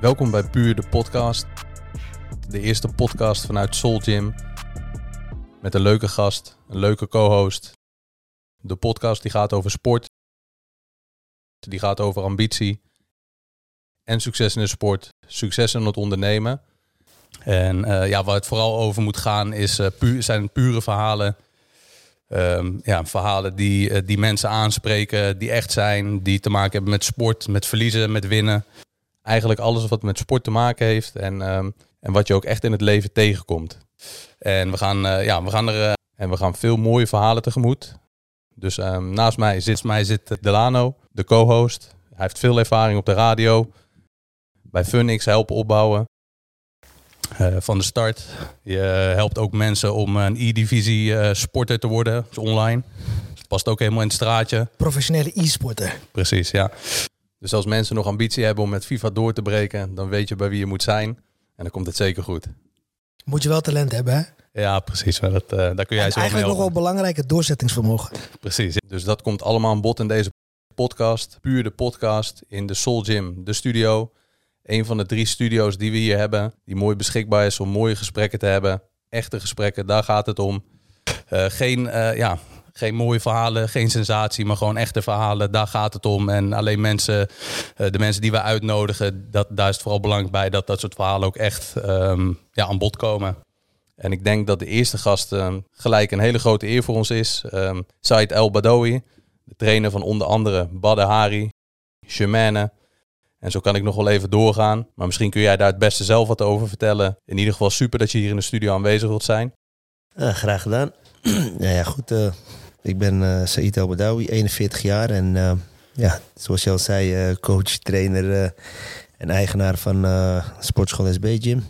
Welkom bij Puur de Podcast. De eerste podcast vanuit Soul Gym. Met een leuke gast, een leuke co-host. De podcast die gaat over sport. Die gaat over ambitie. En succes in de sport. Succes in het ondernemen. En eh, ja, waar het vooral over moet gaan is, uh, zijn pure verhalen. Ehm, ja, verhalen die, uh, die mensen aanspreken, die echt zijn. Die te maken hebben met sport, met verliezen, met winnen eigenlijk alles wat met sport te maken heeft en, um, en wat je ook echt in het leven tegenkomt. En we gaan, uh, ja, we gaan er uh, en we gaan veel mooie verhalen tegemoet. Dus um, naast mij zit, mij zit Delano, de co-host. Hij heeft veel ervaring op de radio. Bij Funix helpen opbouwen. Uh, van de start. Je helpt ook mensen om een E-divisie sporter te worden. Dus online. Dus past ook helemaal in het straatje. Professionele e-sporter. Precies, ja. Dus als mensen nog ambitie hebben om met FIFA door te breken, dan weet je bij wie je moet zijn. En dan komt het zeker goed. Moet je wel talent hebben, hè? Ja, precies. Maar dat, uh, daar kun jij en zo eigenlijk nog wel belangrijk het doorzettingsvermogen. Precies. Dus dat komt allemaal aan bod in deze podcast. Puur de podcast in de Soul Gym, de studio. Een van de drie studio's die we hier hebben. Die mooi beschikbaar is om mooie gesprekken te hebben. Echte gesprekken, daar gaat het om. Uh, geen, uh, ja, geen mooie verhalen, geen sensatie, maar gewoon echte verhalen. Daar gaat het om. En alleen mensen, de mensen die we uitnodigen, dat, daar is het vooral belangrijk bij dat dat soort verhalen ook echt um, ja, aan bod komen. En ik denk dat de eerste gast um, gelijk een hele grote eer voor ons is. Um, Said El Badawi, de trainer van onder andere Badr Hari, Shemane. En zo kan ik nog wel even doorgaan. Maar misschien kun jij daar het beste zelf wat over vertellen. In ieder geval super dat je hier in de studio aanwezig wilt zijn. Uh, graag gedaan. ja, ja, goed. Uh, ik ben uh, Said Badawi, 41 jaar. En uh, ja, zoals je al zei, uh, coach, trainer en eigenaar van Sportschool SB Gym.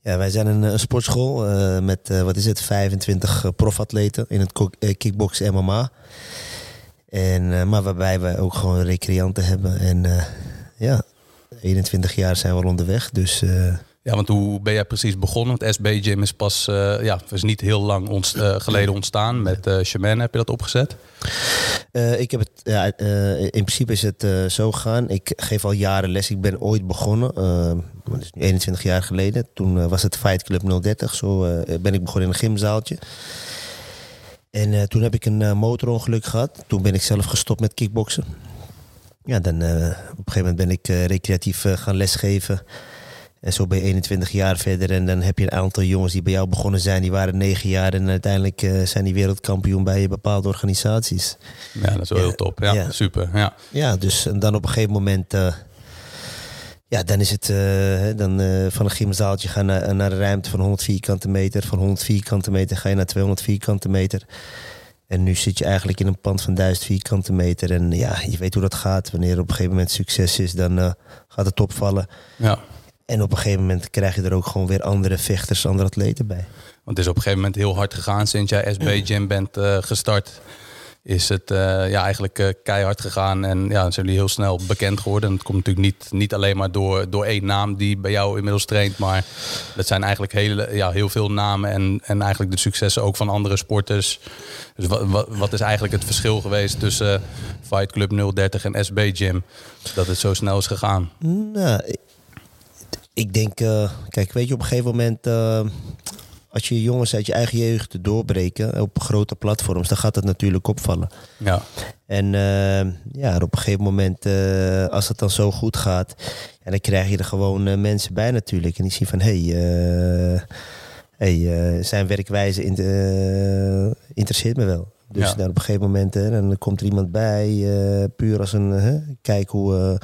Ja, wij zijn een, een sportschool met, wat is het, 25 profatleten in het kickbox MMA. En, maar waarbij we ook gewoon recreanten hebben. En ja, 21 jaar zijn we al onderweg. Dus ja, want hoe ben jij precies begonnen? Want SB Gym is pas, uh, ja, is niet heel lang uh, geleden ontstaan. Met uh, heb je dat opgezet? ik heb het, ja, in principe is het zo gegaan. Ik geef al jaren les. Ik ben ooit begonnen, dat is nu 21 jaar geleden. Toen was het Fight Club 030. Zo ben ik begonnen in een gymzaaltje. En toen heb ik een motorongeluk gehad. Toen ben ik zelf gestopt met kickboksen. Ja, dan op een gegeven moment ben ik recreatief gaan lesgeven. En zo ben je 21 jaar verder en dan heb je een aantal jongens die bij jou begonnen zijn. Die waren 9 jaar en uiteindelijk uh, zijn die wereldkampioen bij bepaalde organisaties. Ja, dat is wel ja, heel top. Ja, ja, super. Ja. ja, dus en dan op een gegeven moment... Uh, ja, dan is het uh, dan, van een gymzaaltje gaan naar, naar een ruimte van 100 vierkante meter. Van 100 vierkante meter ga je naar 200 vierkante meter. En nu zit je eigenlijk in een pand van 1000 vierkante meter. En ja, je weet hoe dat gaat. Wanneer er op een gegeven moment succes is, dan gaat het opvallen. Ja. En op een gegeven moment krijg je er ook gewoon weer andere vechters, andere atleten bij. Want het is op een gegeven moment heel hard gegaan sinds jij SB Gym bent uh, gestart. Is het uh, ja, eigenlijk uh, keihard gegaan en ja, zijn jullie heel snel bekend geworden. En het komt natuurlijk niet, niet alleen maar door, door één naam die bij jou inmiddels traint. Maar dat zijn eigenlijk hele, ja, heel veel namen en, en eigenlijk de successen ook van andere sporters. Dus wat, wat, wat is eigenlijk het verschil geweest tussen Fight Club 030 en SB Gym? Dat het zo snel is gegaan? Nou, ik denk, uh, kijk, weet je, op een gegeven moment, uh, als je jongens uit je eigen jeugd doorbreken op grote platforms, dan gaat het natuurlijk opvallen. Ja. En uh, ja, op een gegeven moment, als het dan zo goed gaat, ja, dan krijg je er gewoon mensen bij natuurlijk. En die zien van, hé, hey, hey, zijn werkwijze in interesseert me wel. Dus Ja. dan op een gegeven moment, hè, dan komt er iemand bij, puur als een, kijk hoe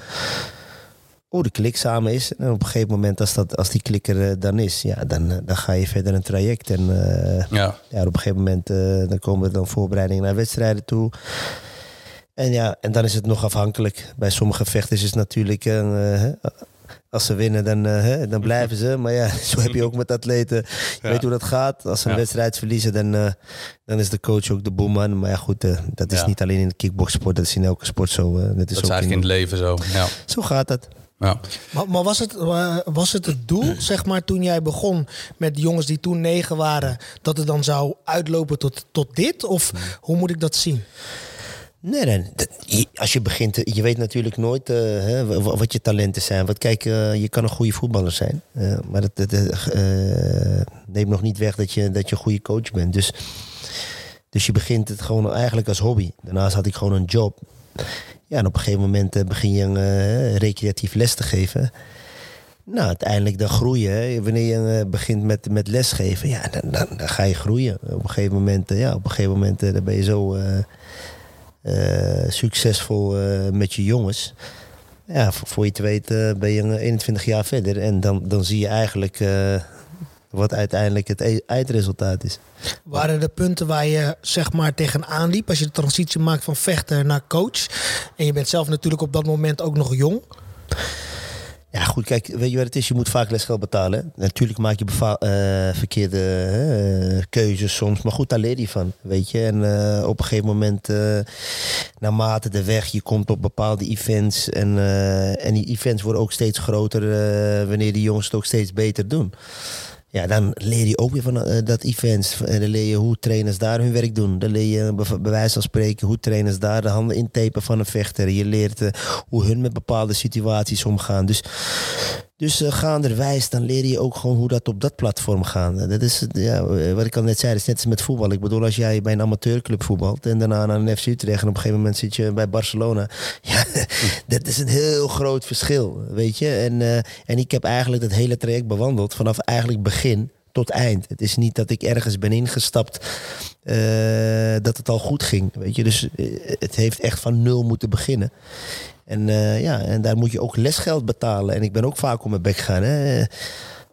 hoe de klik samen is. En op een gegeven moment, als, dat, als die klik er uh, dan is, ja, dan, uh, dan ga je verder een traject. En uh, ja. ja. op een gegeven moment dan komen er dan voorbereidingen naar wedstrijden toe. En ja, en dan is het nog afhankelijk. Bij sommige vechters is het natuurlijk. als ze winnen, dan, dan blijven ze. Maar ja, zo heb je ook met atleten. Je ja. weet hoe dat gaat. Als ze een ja. wedstrijd verliezen, dan, dan is de coach ook de boeman. Maar ja, goed, dat is niet alleen in de kickboxsport. Dat is in elke sport zo. dat is, dat is ook eigenlijk in het leven zo. Ja. Zo gaat dat. Ja. Maar, maar, was, het, was het het doel, zeg maar, toen jij begon met jongens die toen negen waren, dat het dan zou uitlopen tot, tot dit? Of hoe moet ik dat zien? Nee, als je begint, je weet natuurlijk nooit eh, hè, wat je talenten zijn. Want kijk, eh, je kan een goede voetballer zijn. eh, maar dat, dat neemt nog niet weg dat je, dat je een goede coach bent. Dus, dus je begint het gewoon eigenlijk als hobby. Daarnaast had ik gewoon een job. Ja, en op een gegeven moment eh, begin je een eh, recreatief les te geven. Nou, uiteindelijk dan groeien. Wanneer je eh, begint met, met lesgeven, ja, dan, dan, ga je groeien. Op een gegeven moment, ja, op een gegeven moment dan ben je zo succesvol met je jongens. Ja, voor, je het weet eh, ben je een 21 jaar verder. En dan, dan zie je eigenlijk wat uiteindelijk het e- eindresultaat is. Waren er punten waar je zeg maar tegenaan liep als je de transitie maakt van vechter naar coach? En je bent zelf natuurlijk op dat moment ook nog jong. Ja, goed, kijk, weet je wat het is? Je moet vaak lesgeld betalen. Natuurlijk maak je eh, verkeerde eh, keuzes soms, maar goed, daar leer je van, weet je. En eh, op een gegeven moment, naarmate de weg, je komt op bepaalde events en, en die events worden ook steeds groter wanneer die jongens het ook steeds beter doen. Ja, dan leer je ook weer van eh, dat events. En dan leer je hoe trainers daar hun werk doen. Dan leer je bij, bij wijze van spreken hoe trainers daar de handen intapen van een vechter. Je leert eh, hoe hun met bepaalde situaties omgaan. Dus, dus eh, gaanderwijs, dan leer je ook gewoon hoe dat op dat platform gaat. Dat is ja, wat ik al net zei, dat is net als met voetbal. Ik bedoel, als jij bij een amateurclub voetbalt en daarna naar een FC Utrecht en op een gegeven moment zit je bij Barcelona. Ja, dat is een heel groot verschil, weet je. En, eh, en ik heb eigenlijk dat hele traject bewandeld vanaf eigenlijk begin tot eind. Het is niet dat ik ergens ben ingestapt eh, dat het al goed ging, weet je. Dus het heeft echt van nul moeten beginnen. En, eh, ja, en daar moet je ook lesgeld betalen. En ik ben ook vaak om mijn bek gaan. Hè.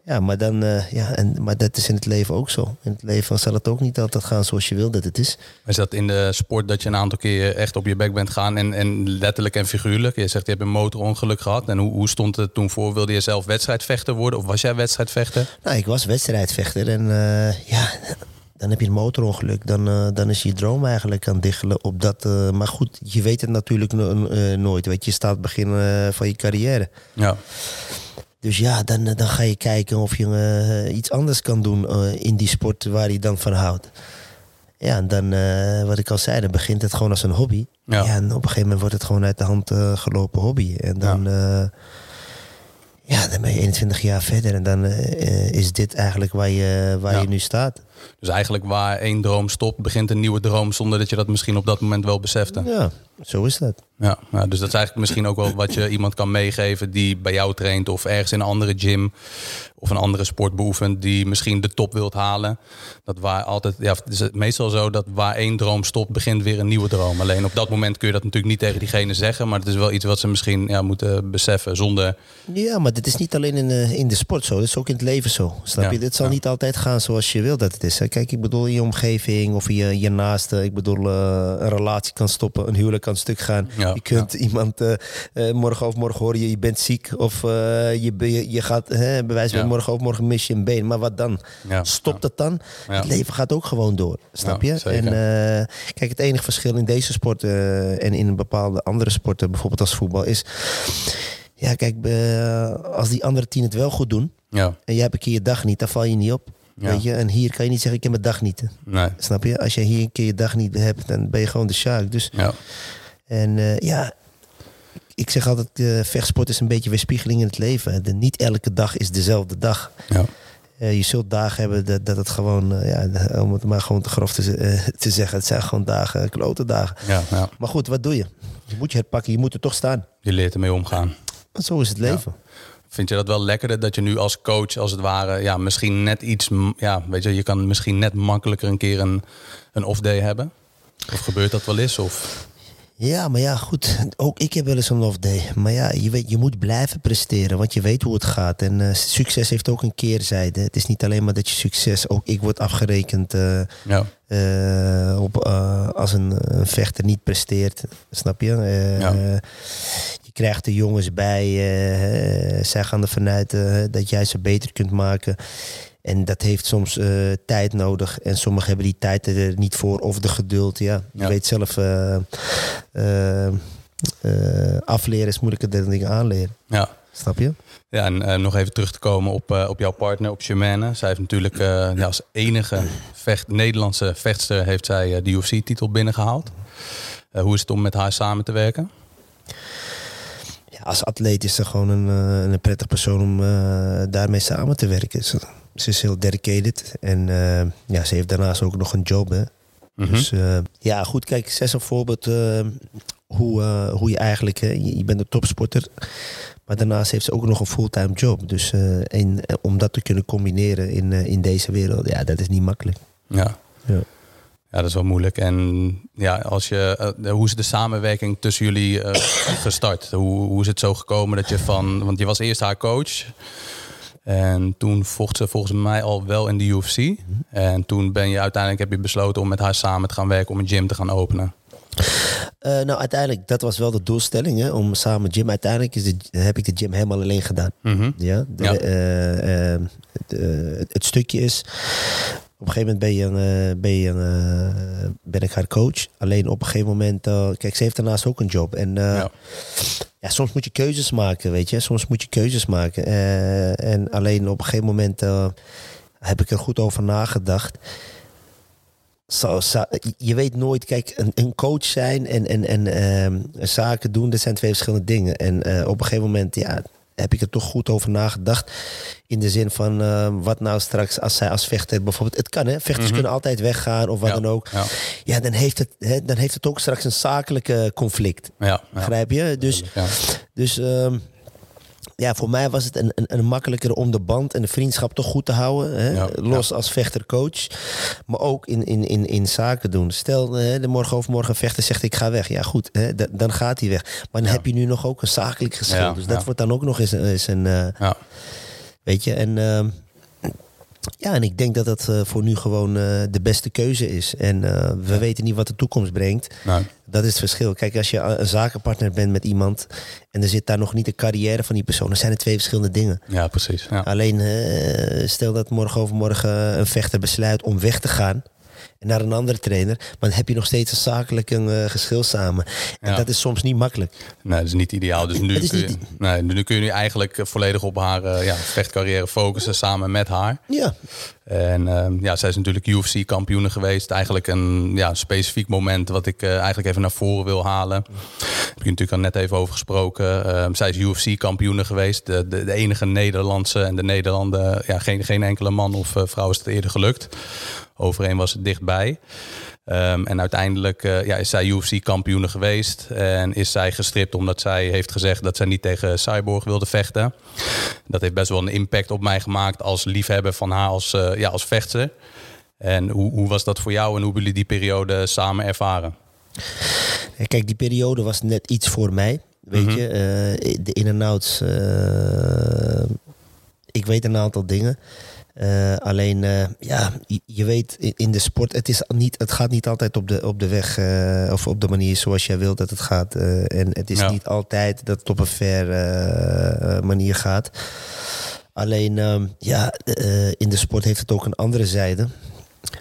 Ja, maar, dan, eh, ja, en, maar dat is in het leven ook zo. In het leven zal het ook niet altijd gaan zoals je wil dat het is. Is dat in de sport dat je een aantal keer echt op je bek bent gaan en, en letterlijk en figuurlijk? Je zegt je hebt een motorongeluk gehad. En hoe, hoe stond het toen voor? Wilde je zelf wedstrijdvechter worden of was jij wedstrijdvechter? Nou, ik was wedstrijdvechter en eh, ja, dan heb je een motorongeluk. Dan, eh, dan is je droom eigenlijk aan het diggelen op dat. eh, maar goed, je weet het natuurlijk no- eh, nooit. Weet je, je staat begin eh, van je carrière. Ja. Dus ja, dan, dan ga je kijken of je iets anders kan doen in die sport waar je dan van houdt. Ja, en dan, wat ik al zei, dan begint het gewoon als een hobby. Ja. Ja. en op een gegeven moment wordt het gewoon uit de hand gelopen hobby. En dan, ja. ja, dan ben je 21 jaar verder en dan is dit eigenlijk waar je, waar Ja. je nu staat. Dus eigenlijk waar één droom stopt, begint een nieuwe droom zonder dat je dat misschien op dat moment wel besefte. Ja, zo is dat. Ja, nou, dus dat is eigenlijk misschien ook wel wat je iemand kan meegeven die bij jou traint of ergens in een andere gym of een andere sport beoefent die misschien de top wilt halen. Dat waar altijd, ja, het is meestal zo dat waar één droom stopt, begint weer een nieuwe droom. Alleen op dat moment kun je dat natuurlijk niet tegen diegene zeggen, maar het is wel iets wat ze misschien ja, moeten beseffen zonder. Ja, maar dit is niet alleen in, eh, in de sport zo. Dit is ook in het leven zo. Snap Ja, je? Dit zal ja. niet altijd gaan zoals je wil dat het is. hè. Kijk, ik bedoel je omgeving of je, je naaste. Ik bedoel, eh, een relatie kan stoppen, een huwelijk kan stuk gaan. Ja, je kunt iemand eh, eh, morgen of morgen horen je, je bent ziek. Of eh, je, je, je gaat, hè, bij wijze van morgen of morgen mis je een been. Maar wat dan? Ja, Stopt het dan? Het leven gaat ook gewoon door. Snap je? En kijk, het enige verschil in deze sport en in bepaalde andere sporten, bijvoorbeeld als voetbal, is. Ja, kijk, als die andere tien het wel goed doen Ja, en jij hebt een keer je dag niet, dan val je niet op. Ja. Weet je? En hier kan je niet zeggen, ik heb mijn dag niet. nee. Snap je? Als je hier een keer je dag niet hebt, dan ben je gewoon de sjaak. Dus, Ja, en eh, ja, ik zeg altijd, eh, vechtsport is een beetje weerspiegeling in het leven. De, niet elke dag is dezelfde dag. ja. Eh, je zult dagen hebben dat, dat het gewoon, ja, om het maar gewoon te grof te, te zeggen, het zijn gewoon dagen, klote dagen. ja, ja. Maar goed, wat doe je? Je moet je herpakken, je moet er toch staan. Je leert ermee omgaan. Want zo is het leven. Vind je dat wel lekkerder dat je nu als coach, als het ware, ja, misschien net iets, ja, weet je, je kan misschien net makkelijker een keer een, een off-day hebben? Of gebeurt dat wel eens? Of, Ja, maar ja, goed. Ook ik heb wel eens een off day. Maar ja, je, weet, je moet blijven presteren, want je weet hoe het gaat. En eh, succes heeft ook een keerzijde. Het is niet alleen maar dat je succes... Ook ik word afgerekend eh, ja, eh, op, als een, een vechter niet presteert. Snap je? Ja. Je krijgt de jongens bij. zij gaan ervan uit dat jij ze beter kunt maken. En dat heeft soms eh, tijd nodig. En sommigen hebben die tijd er niet voor. Of de geduld. Ja, je Ja. weet zelf... eh, eh, afleren is moeilijker dan dingen aanleren. ja. Snap je? Ja, en nog even terug te komen op, op jouw partner, op Germaine. Zij heeft natuurlijk ja, als enige vecht, Nederlandse vechtster heeft zij de UFC-titel binnengehaald. Eh, hoe is het om met haar samen te werken? Ja, als atleet is ze gewoon een, een prettig persoon om daarmee samen te werken. Ze, is heel dedicated en eh, ja, ze heeft daarnaast ook nog een job. Hè. Mhm. Dus eh, ja, goed, kijk, zij is een voorbeeld eh, hoe, hoe je eigenlijk, hè, je, je bent een topsporter, maar daarnaast heeft ze ook nog een fulltime job. Dus en, eh, om dat te kunnen combineren in, in deze wereld, ja, dat is niet makkelijk. Ja. Ja. Ja, dat is wel moeilijk. En ja, als je, hoe is de samenwerking tussen jullie gestart? Hoe, hoe is het zo gekomen dat je van, want je was eerst haar coach. En toen vocht ze volgens mij al wel in de UFC. En toen ben je uiteindelijk heb je besloten om met haar samen te gaan werken om een gym te gaan openen. Eh, nou, uiteindelijk, dat was wel de doelstelling, hè, om samen gym. Uiteindelijk is de, heb ik de gym helemaal alleen gedaan. Mhm. Ja, de, Ja. eh, eh, het, het- het stukje is. Op een gegeven moment ben, je een, ben, je een, ben ik haar coach. Alleen op een gegeven moment. kijk, ze heeft daarnaast ook een job. En Ja. Ja, soms moet je keuzes maken, weet je. Soms moet je keuzes maken. Eh, en alleen op een gegeven moment eh, heb ik er goed over nagedacht. Zo, je weet nooit, kijk, een, een coach zijn en, en, en ehm, zaken doen, dat zijn twee verschillende dingen. En eh, op een gegeven moment, ja, heb ik er toch goed over nagedacht. In de zin van, eh, wat nou straks als zij als vechter bijvoorbeeld... Het kan, hè? Vechters kunnen altijd weggaan of wat Mhm. Ja, dan ook. Ja, Ja, dan heeft, het, hè, dan heeft het ook straks een zakelijke conflict. ja, ja. Begrijp je? Dus, dus ehm, ja, voor mij was het een, een, een makkelijker om de band en de vriendschap toch goed te houden. Hè? Ja, Los als vechter-coach. Maar ook in, in, in, in zaken doen. Stel, hè, de morgen overmorgen een vechter zegt ik ga weg. Ja goed, hè, da- dan gaat hij weg. Maar dan Ja. heb je nu nog ook een zakelijk geschil. Dus dat wordt dan ook nog eens, een- eens een... eh, Ja. Weet je, en... ehm, ja, en ik denk dat dat eh, voor nu gewoon eh, de beste keuze is. En eh, we weten niet wat de toekomst brengt. Nou, Dat is het verschil. Kijk, als je een zakenpartner bent met iemand en er zit daar nog niet de carrière van die persoon, dan zijn het twee verschillende dingen. ja, precies. Ja. Alleen stel dat morgen overmorgen een vechter besluit om weg te gaan en naar een andere trainer, maar dan heb je nog steeds een zakelijk een, eh, geschil samen. En Ja. dat is soms niet makkelijk. Nee, dat is niet ideaal. Dus nu, kun je, niet- nee, nu kun je nu eigenlijk eh, volledig op haar eh, ja, vechtcarrière focussen samen met haar. Ja, En ehm, ja, zij is natuurlijk UFC-kampioene geweest. Eigenlijk een ja, specifiek moment wat ik eh, eigenlijk even naar voren wil halen. Daar heb je natuurlijk al net even over gesproken. Ehm, zij is UFC-kampioene geweest. De, de, de enige Nederlandse en de Nederlanden, ja, geen, geen enkele man of vrouw is het eerder gelukt. Overeen was het dichtbij. Ehm, en uiteindelijk eh, ja, is zij UFC-kampioene geweest. En is zij gestript omdat zij heeft gezegd dat zij niet tegen Cyborg wilde vechten. Dat heeft best wel een impact op mij gemaakt als liefhebber van haar als, eh, ja, als vechter. En hoe, hoe was dat voor jou en hoe hebben jullie die periode samen ervaren? Ja, Kijk, die periode was net iets voor mij. Weet Mhm. je, Eh, de in- en outs. eh, ik weet een aantal dingen. Eh, alleen, eh, ja, je, je weet in, de sport, het, is niet, het gaat niet altijd op de, op de weg eh, of op de manier zoals jij wilt dat het gaat. En het is Ja. niet altijd dat het op een fair manier gaat. Alleen, ehm, ja, in de sport heeft het ook een andere zijde.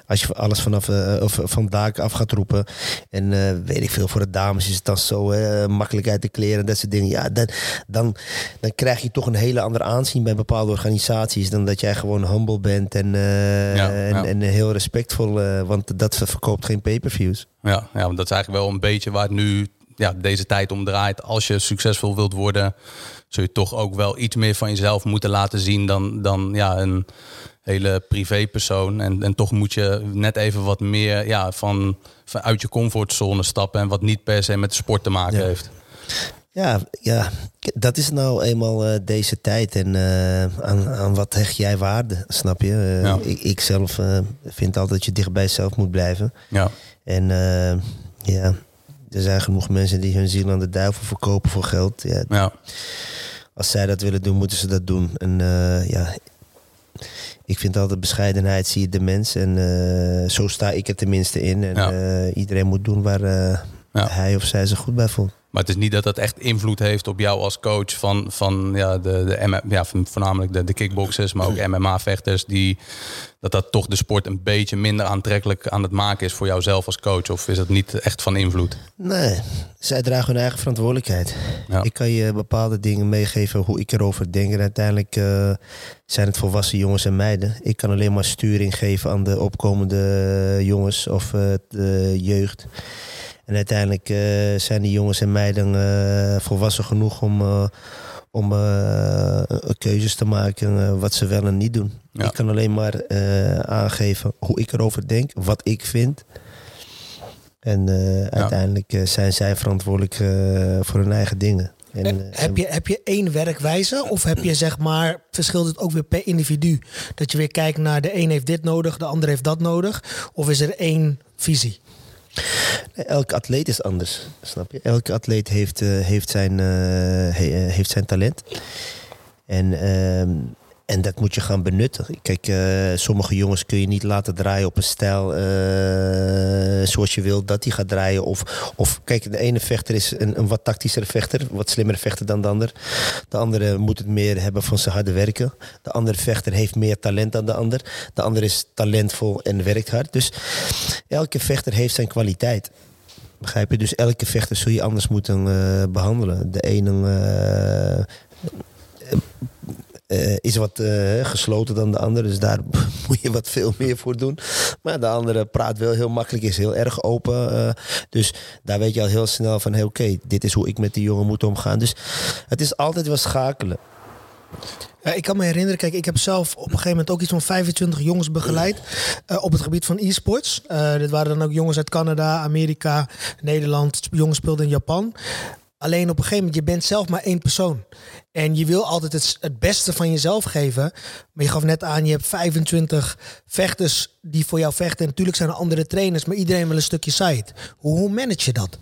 Als je alles vanaf eh, of van daken af gaat roepen. En eh, weet ik veel, voor de dames is het dan zo hè, makkelijk uit de kleren en dat soort dingen. Ja, dan, dan, dan krijg je toch een hele ander aanzien bij bepaalde organisaties. Dan dat jij gewoon humble bent en, eh, Ja, en, ja. en heel respectvol. want dat verkoopt geen pay-per-views. Ja, ja, want dat is eigenlijk wel een beetje waar het nu ja, deze tijd om draait. Als je succesvol wilt worden, zul je toch ook wel iets meer van jezelf moeten laten zien dan, dan ja, een hele privépersoon. En, en toch moet je net even wat meer ja, van, van uit je comfortzone stappen en wat niet per se met de sport te maken Ja. heeft. Ja, ja, dat is nou eenmaal eh, deze tijd. En eh, aan, aan wat hecht jij waarde, snap je? Ja. ik, ik zelf vind altijd dat je dicht bij jezelf moet blijven. Ja, En ja, er zijn genoeg mensen die hun ziel aan de duivel verkopen voor geld. Ja, ja, als zij dat willen doen, moeten ze dat doen. En ja, ik vind altijd bescheidenheid zie je de mens. En eh, zo sta ik er tenminste in. En Ja. eh, iedereen moet doen waar eh, Ja. hij of zij zich goed bij voelt. Maar het is niet dat dat echt invloed heeft op jou als coach van, van ja, de, de, M- ja, voornamelijk de, de kickboxers, maar ook MMA-vechters, die dat dat toch de sport een beetje minder aantrekkelijk aan het maken is voor jou zelf als coach? Of is dat niet echt van invloed? Nee, zij dragen hun eigen verantwoordelijkheid. Ja. Ik kan je bepaalde dingen meegeven hoe ik erover denk. En uiteindelijk eh, zijn het volwassen jongens en meiden. Ik kan alleen maar sturing geven aan de opkomende jongens of eh, de jeugd. En uiteindelijk eh, zijn die jongens en meiden eh, volwassen genoeg om, eh, om eh, keuzes te maken wat ze wel en niet doen. Ja. Ik kan alleen maar eh, aangeven hoe ik erover denk, wat ik vind. En eh, uiteindelijk zijn zij verantwoordelijk eh, voor hun eigen dingen. En, heb, je, heb je één werkwijze of heb je zeg maar, verschilt het ook weer per individu? Dat je weer kijkt naar de een heeft dit nodig, de ander heeft dat nodig. Of is er één visie? Elke atleet is anders, snap je? Elke atleet heeft, eh, heeft, zijn, eh, eh, heeft zijn talent. En, ehm, en dat moet je gaan benutten. Kijk, eh, sommige jongens kun je niet laten draaien op een stijl eh, zoals je wilt dat die gaat draaien. Of, of kijk, de ene vechter is een, een wat tactischere vechter, wat slimmere vechter dan de ander. De andere moet het meer hebben van zijn harde werken. De andere vechter heeft meer talent dan de ander. De ander is talentvol en werkt hard. Dus elke vechter heeft zijn kwaliteit. Begrijp je? Dus elke vechter zul je anders moeten eh, behandelen. De ene eh, is wat eh, gesloten dan de andere. Dus daar moet je wat veel meer voor doen. Maar de andere praat wel heel makkelijk, is heel erg open. eh, dus daar weet je al heel snel van... Hey, oké, dit is hoe ik met die jongen moet omgaan. Dus het is altijd wel schakelen. Ik kan me herinneren, kijk, ik heb zelf op een gegeven moment ook iets van 25 jongens begeleid op het gebied van e-sports. Eh, dit waren dan ook jongens uit Canada, Amerika, Nederland. Jongens speelden in Japan. Alleen op een gegeven moment, je bent zelf maar één persoon. En je wil altijd het, het beste van jezelf geven. Maar je gaf net aan, je hebt 25 vechters die voor jou vechten. En natuurlijk zijn er andere trainers, maar iedereen wil een stukje. Hoe, hoe manage je dat?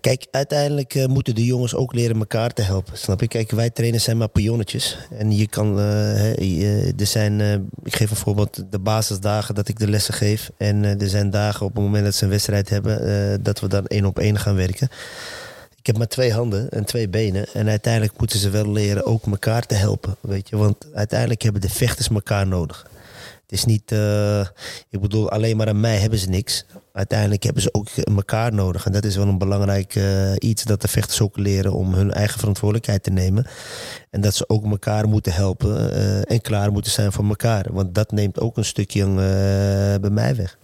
Kijk, uiteindelijk eh, moeten de jongens ook leren elkaar te helpen. Snap je? Kijk, wij trainers zijn maar pionnetjes. En je kan, eh, er zijn, eh, ik geef een voorbeeld, de basisdagen dat ik de lessen geef. En er zijn dagen op het moment dat ze een wedstrijd hebben, dat we dan één op één gaan werken. Ik heb maar twee handen en twee benen. En uiteindelijk moeten ze wel leren ook elkaar te helpen. Weet je? Want uiteindelijk hebben de vechters elkaar nodig. Is niet, eh, ik bedoel, alleen maar aan mij hebben ze niks. Uiteindelijk hebben ze ook elkaar nodig. En dat is wel een belangrijk eh, iets dat de vechters ook leren om hun eigen verantwoordelijkheid te nemen. En dat ze ook elkaar moeten helpen eh, en klaar moeten zijn voor elkaar. Want dat neemt ook een stukje bij mij weg.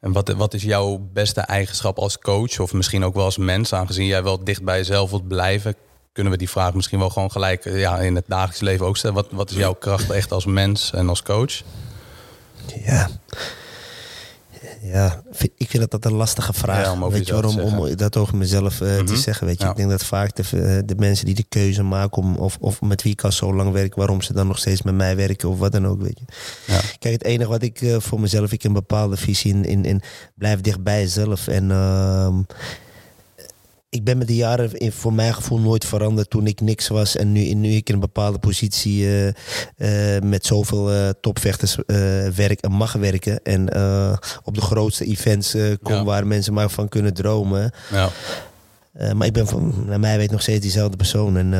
En wat, wat is jouw beste eigenschap als coach of misschien ook wel als mens, aangezien jij wel dicht bij jezelf wilt blijven? Kunnen we die vraag misschien wel gewoon gelijk eh, ja, in het dagelijks leven ook stellen? Wat, wat is jouw kracht echt als mens en als coach? Ja. Ja, ik vind dat dat een lastige vraag. Ja, om weet je waarom? Om dat over mezelf eh, te Mhm. zeggen. Weet je, Ja. ik denk dat vaak de, eh, de mensen die de keuze maken om of, of met wie ik al zo lang werk, waarom ze dan nog steeds met mij werken of wat dan ook. Weet je. Ja. Kijk, het enige wat ik voor mezelf, ik een bepaalde visie in, in, in blijf dicht bij jezelf. En ehm, ik ben met de jaren in, voor mijn gevoel nooit veranderd toen ik niks was. En nu, nu ik in een bepaalde positie eh, eh, met zoveel eh, topvechters werk en mag werken. En op de grootste events kom Ja. waar mensen maar van kunnen dromen. Ja. Maar ik ben van, naar mij weet nog steeds diezelfde persoon. En,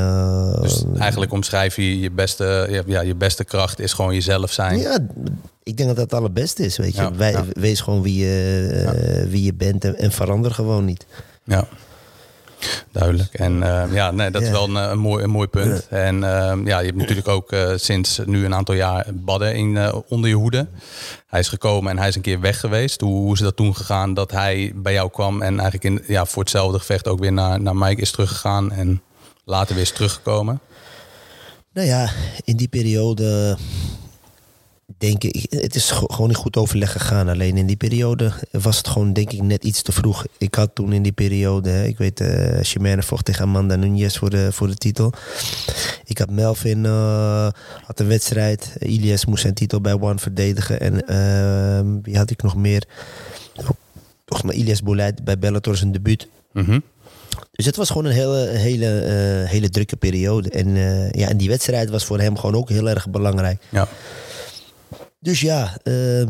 Dus eigenlijk omschrijf je je beste, ja, je beste kracht is gewoon jezelf zijn. Ja, ik denk dat dat het allerbeste is. Weet je. Ja, Wij, ja. Wees gewoon wie je, wie je bent en, en verander gewoon niet. Ja. Duidelijk. En eh, ja, nee, dat is wel een, eh, een, mooi, een mooi punt. En eh, ja, je hebt natuurlijk ook eh, sinds nu een aantal jaar Badden in, onder je hoede. Hij is gekomen en hij is een keer weg geweest. Hoe, hoe is dat toen gegaan dat hij bij jou kwam en eigenlijk in, ja, voor hetzelfde gevecht ook weer naar, naar Mike is teruggegaan en later weer is teruggekomen? Nou ja, in die periode denk ik, het is gewoon niet goed overleg gegaan. Alleen in die periode was het gewoon denk ik net iets te vroeg. Ik had toen in die periode, hè, ik weet, Chimène vocht tegen Amanda Nunes voor de, voor de titel. Ik had Melvin, eh, had een wedstrijd. Ilias moest zijn titel bij One verdedigen. En ehm, wie had ik nog meer? Volgens mij Ilias Boulet bij Bellator zijn debuut. Mhm. Dus het was gewoon een hele, hele, eh, hele drukke periode. En, ja, en die wedstrijd was voor hem gewoon ook heel erg belangrijk. Ja. Dus ja, eh,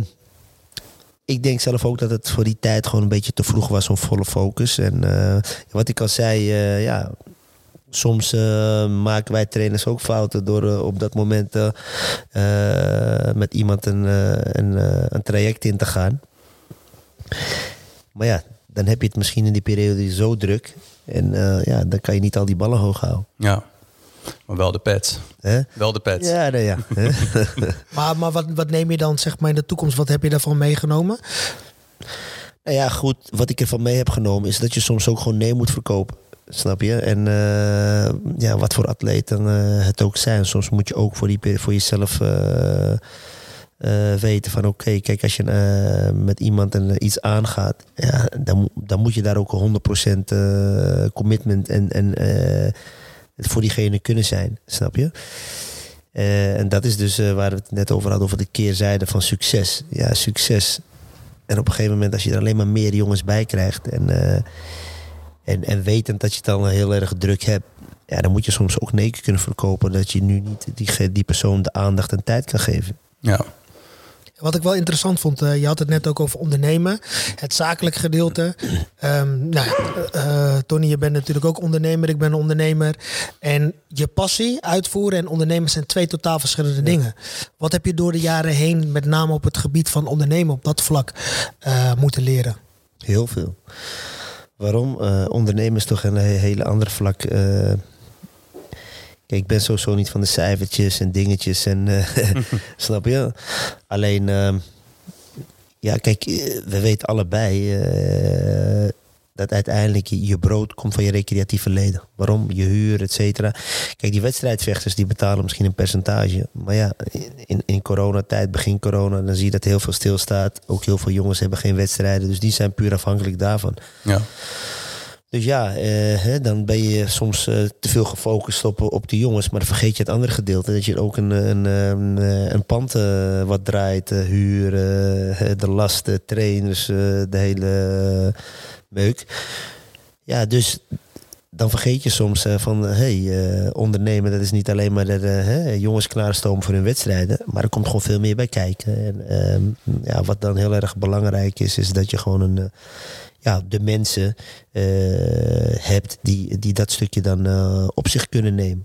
ik denk zelf ook dat het voor die tijd gewoon een beetje te vroeg was om volle focus. En eh, wat ik al zei, eh, ja, soms eh, maken wij trainers ook fouten door op dat moment met iemand een, een, een traject in te gaan. Maar ja, dan heb je het misschien in die periode zo druk. En ja, dan kan je niet al die ballen hoog houden. ja. Maar wel de pets. Hè? Wel de pets. Ja, nee, ja. Maar, maar wat, wat neem je dan zeg maar in de toekomst? Wat heb je daarvan meegenomen? Nou ja, goed. Wat ik ervan mee heb genomen is dat je soms ook gewoon nee moet verkopen. Snap je? En uh, ja, wat voor atleten uh, het ook zijn. Soms moet je ook voor, die, voor jezelf uh, weten van oké, kijk, als je met iemand en iets aangaat, ja, dan, dan moet je daar ook 100% commitment en, en voor diegene kunnen zijn. Snap je? en dat is dus waar we het net over hadden, over de keerzijde van succes. Ja, succes. En op een gegeven moment, als je er alleen maar meer jongens bij krijgt en en, en wetend dat je het dan heel erg druk hebt, ja, dan moet je soms ook nee kunnen verkopen dat je nu niet die, die persoon de aandacht en tijd kan geven. Ja. Wat ik wel interessant vond, uh, je had het net ook over ondernemen, het zakelijk gedeelte. Um, nou, uh, Tony, je bent natuurlijk ook ondernemer, ik ben ondernemer. En je passie, uitvoeren en ondernemen zijn twee totaal verschillende dingen. Wat heb je door de jaren heen, met name op het gebied van ondernemen, op dat vlak uh, moeten leren? Heel veel. Waarom? Ondernemen is toch een hele andere vlak. Kijk, ik ben sowieso niet van de cijfertjes en dingetjes. En, uh, snap je? Alleen, ehm, ja, kijk, we weten allebei dat uiteindelijk je brood komt van je recreatieve leden. Waarom? Je huur, et cetera. Kijk, die wedstrijdvechters die betalen misschien een percentage. Maar ja, in, in coronatijd, begin corona, dan zie je dat heel veel stilstaat. Ook heel veel jongens hebben geen wedstrijden. Dus die zijn puur afhankelijk daarvan. Ja. Dus ja, eh, dan ben je soms eh, te veel gefocust op, op die jongens. Maar dan vergeet je het andere gedeelte. Dat je ook een, een, een, een pand wat draait, huren, de lasten, trainers, de hele meuk. Ja, dus dan vergeet je soms van, hé, hey, ondernemen, dat is niet alleen maar de uh, jongens klaarstomen voor hun wedstrijden, maar er komt gewoon veel meer bij kijken. En ehm, ja, wat dan heel erg belangrijk is, is dat je gewoon een, ja, de mensen hebt die, die dat stukje dan op zich kunnen nemen.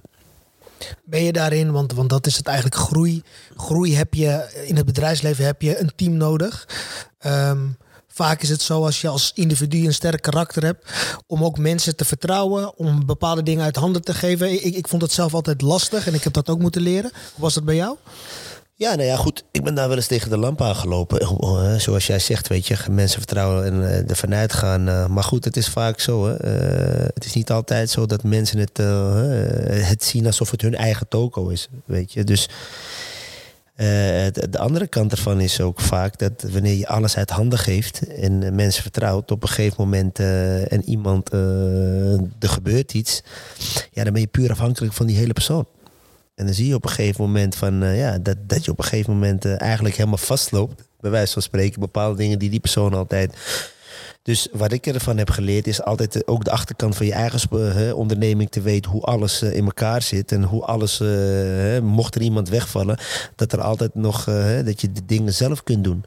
Ben je daarin, want, want dat is het eigenlijk groei. Groei heb je, in het bedrijfsleven heb je een team nodig. Um, Vaak is het zo als je als individu een sterk karakter hebt, om ook mensen te vertrouwen, om bepaalde dingen uit handen te geven. Ik, ik vond het zelf altijd lastig en ik heb dat ook moeten leren. Hoe was dat bij jou? Ja, nou ja, goed. Ik ben daar wel eens tegen de lamp aangelopen. Eh, zoals jij zegt, weet je, mensen vertrouwen en uh, ervan uitgaan. Uh, maar goed, het is vaak zo. Hè. het is niet altijd zo dat mensen het, het zien alsof het hun eigen toko is. Weet je, dus de andere kant ervan is ook vaak dat wanneer je alles uit handen geeft en mensen vertrouwt, op een gegeven moment en iemand, er gebeurt iets, ja, dan ben je puur afhankelijk van die hele persoon. En dan zie je op een gegeven moment van, ja, dat, dat je op een gegeven moment eigenlijk helemaal vastloopt, bij wijze van spreken, bepaalde dingen die die persoon altijd dus wat ik ervan heb geleerd is altijd ook de achterkant van je eigen onderneming te weten hoe alles eh, in elkaar zit en hoe alles, mocht er iemand wegvallen, dat er altijd nog, dat je de dingen zelf kunt doen.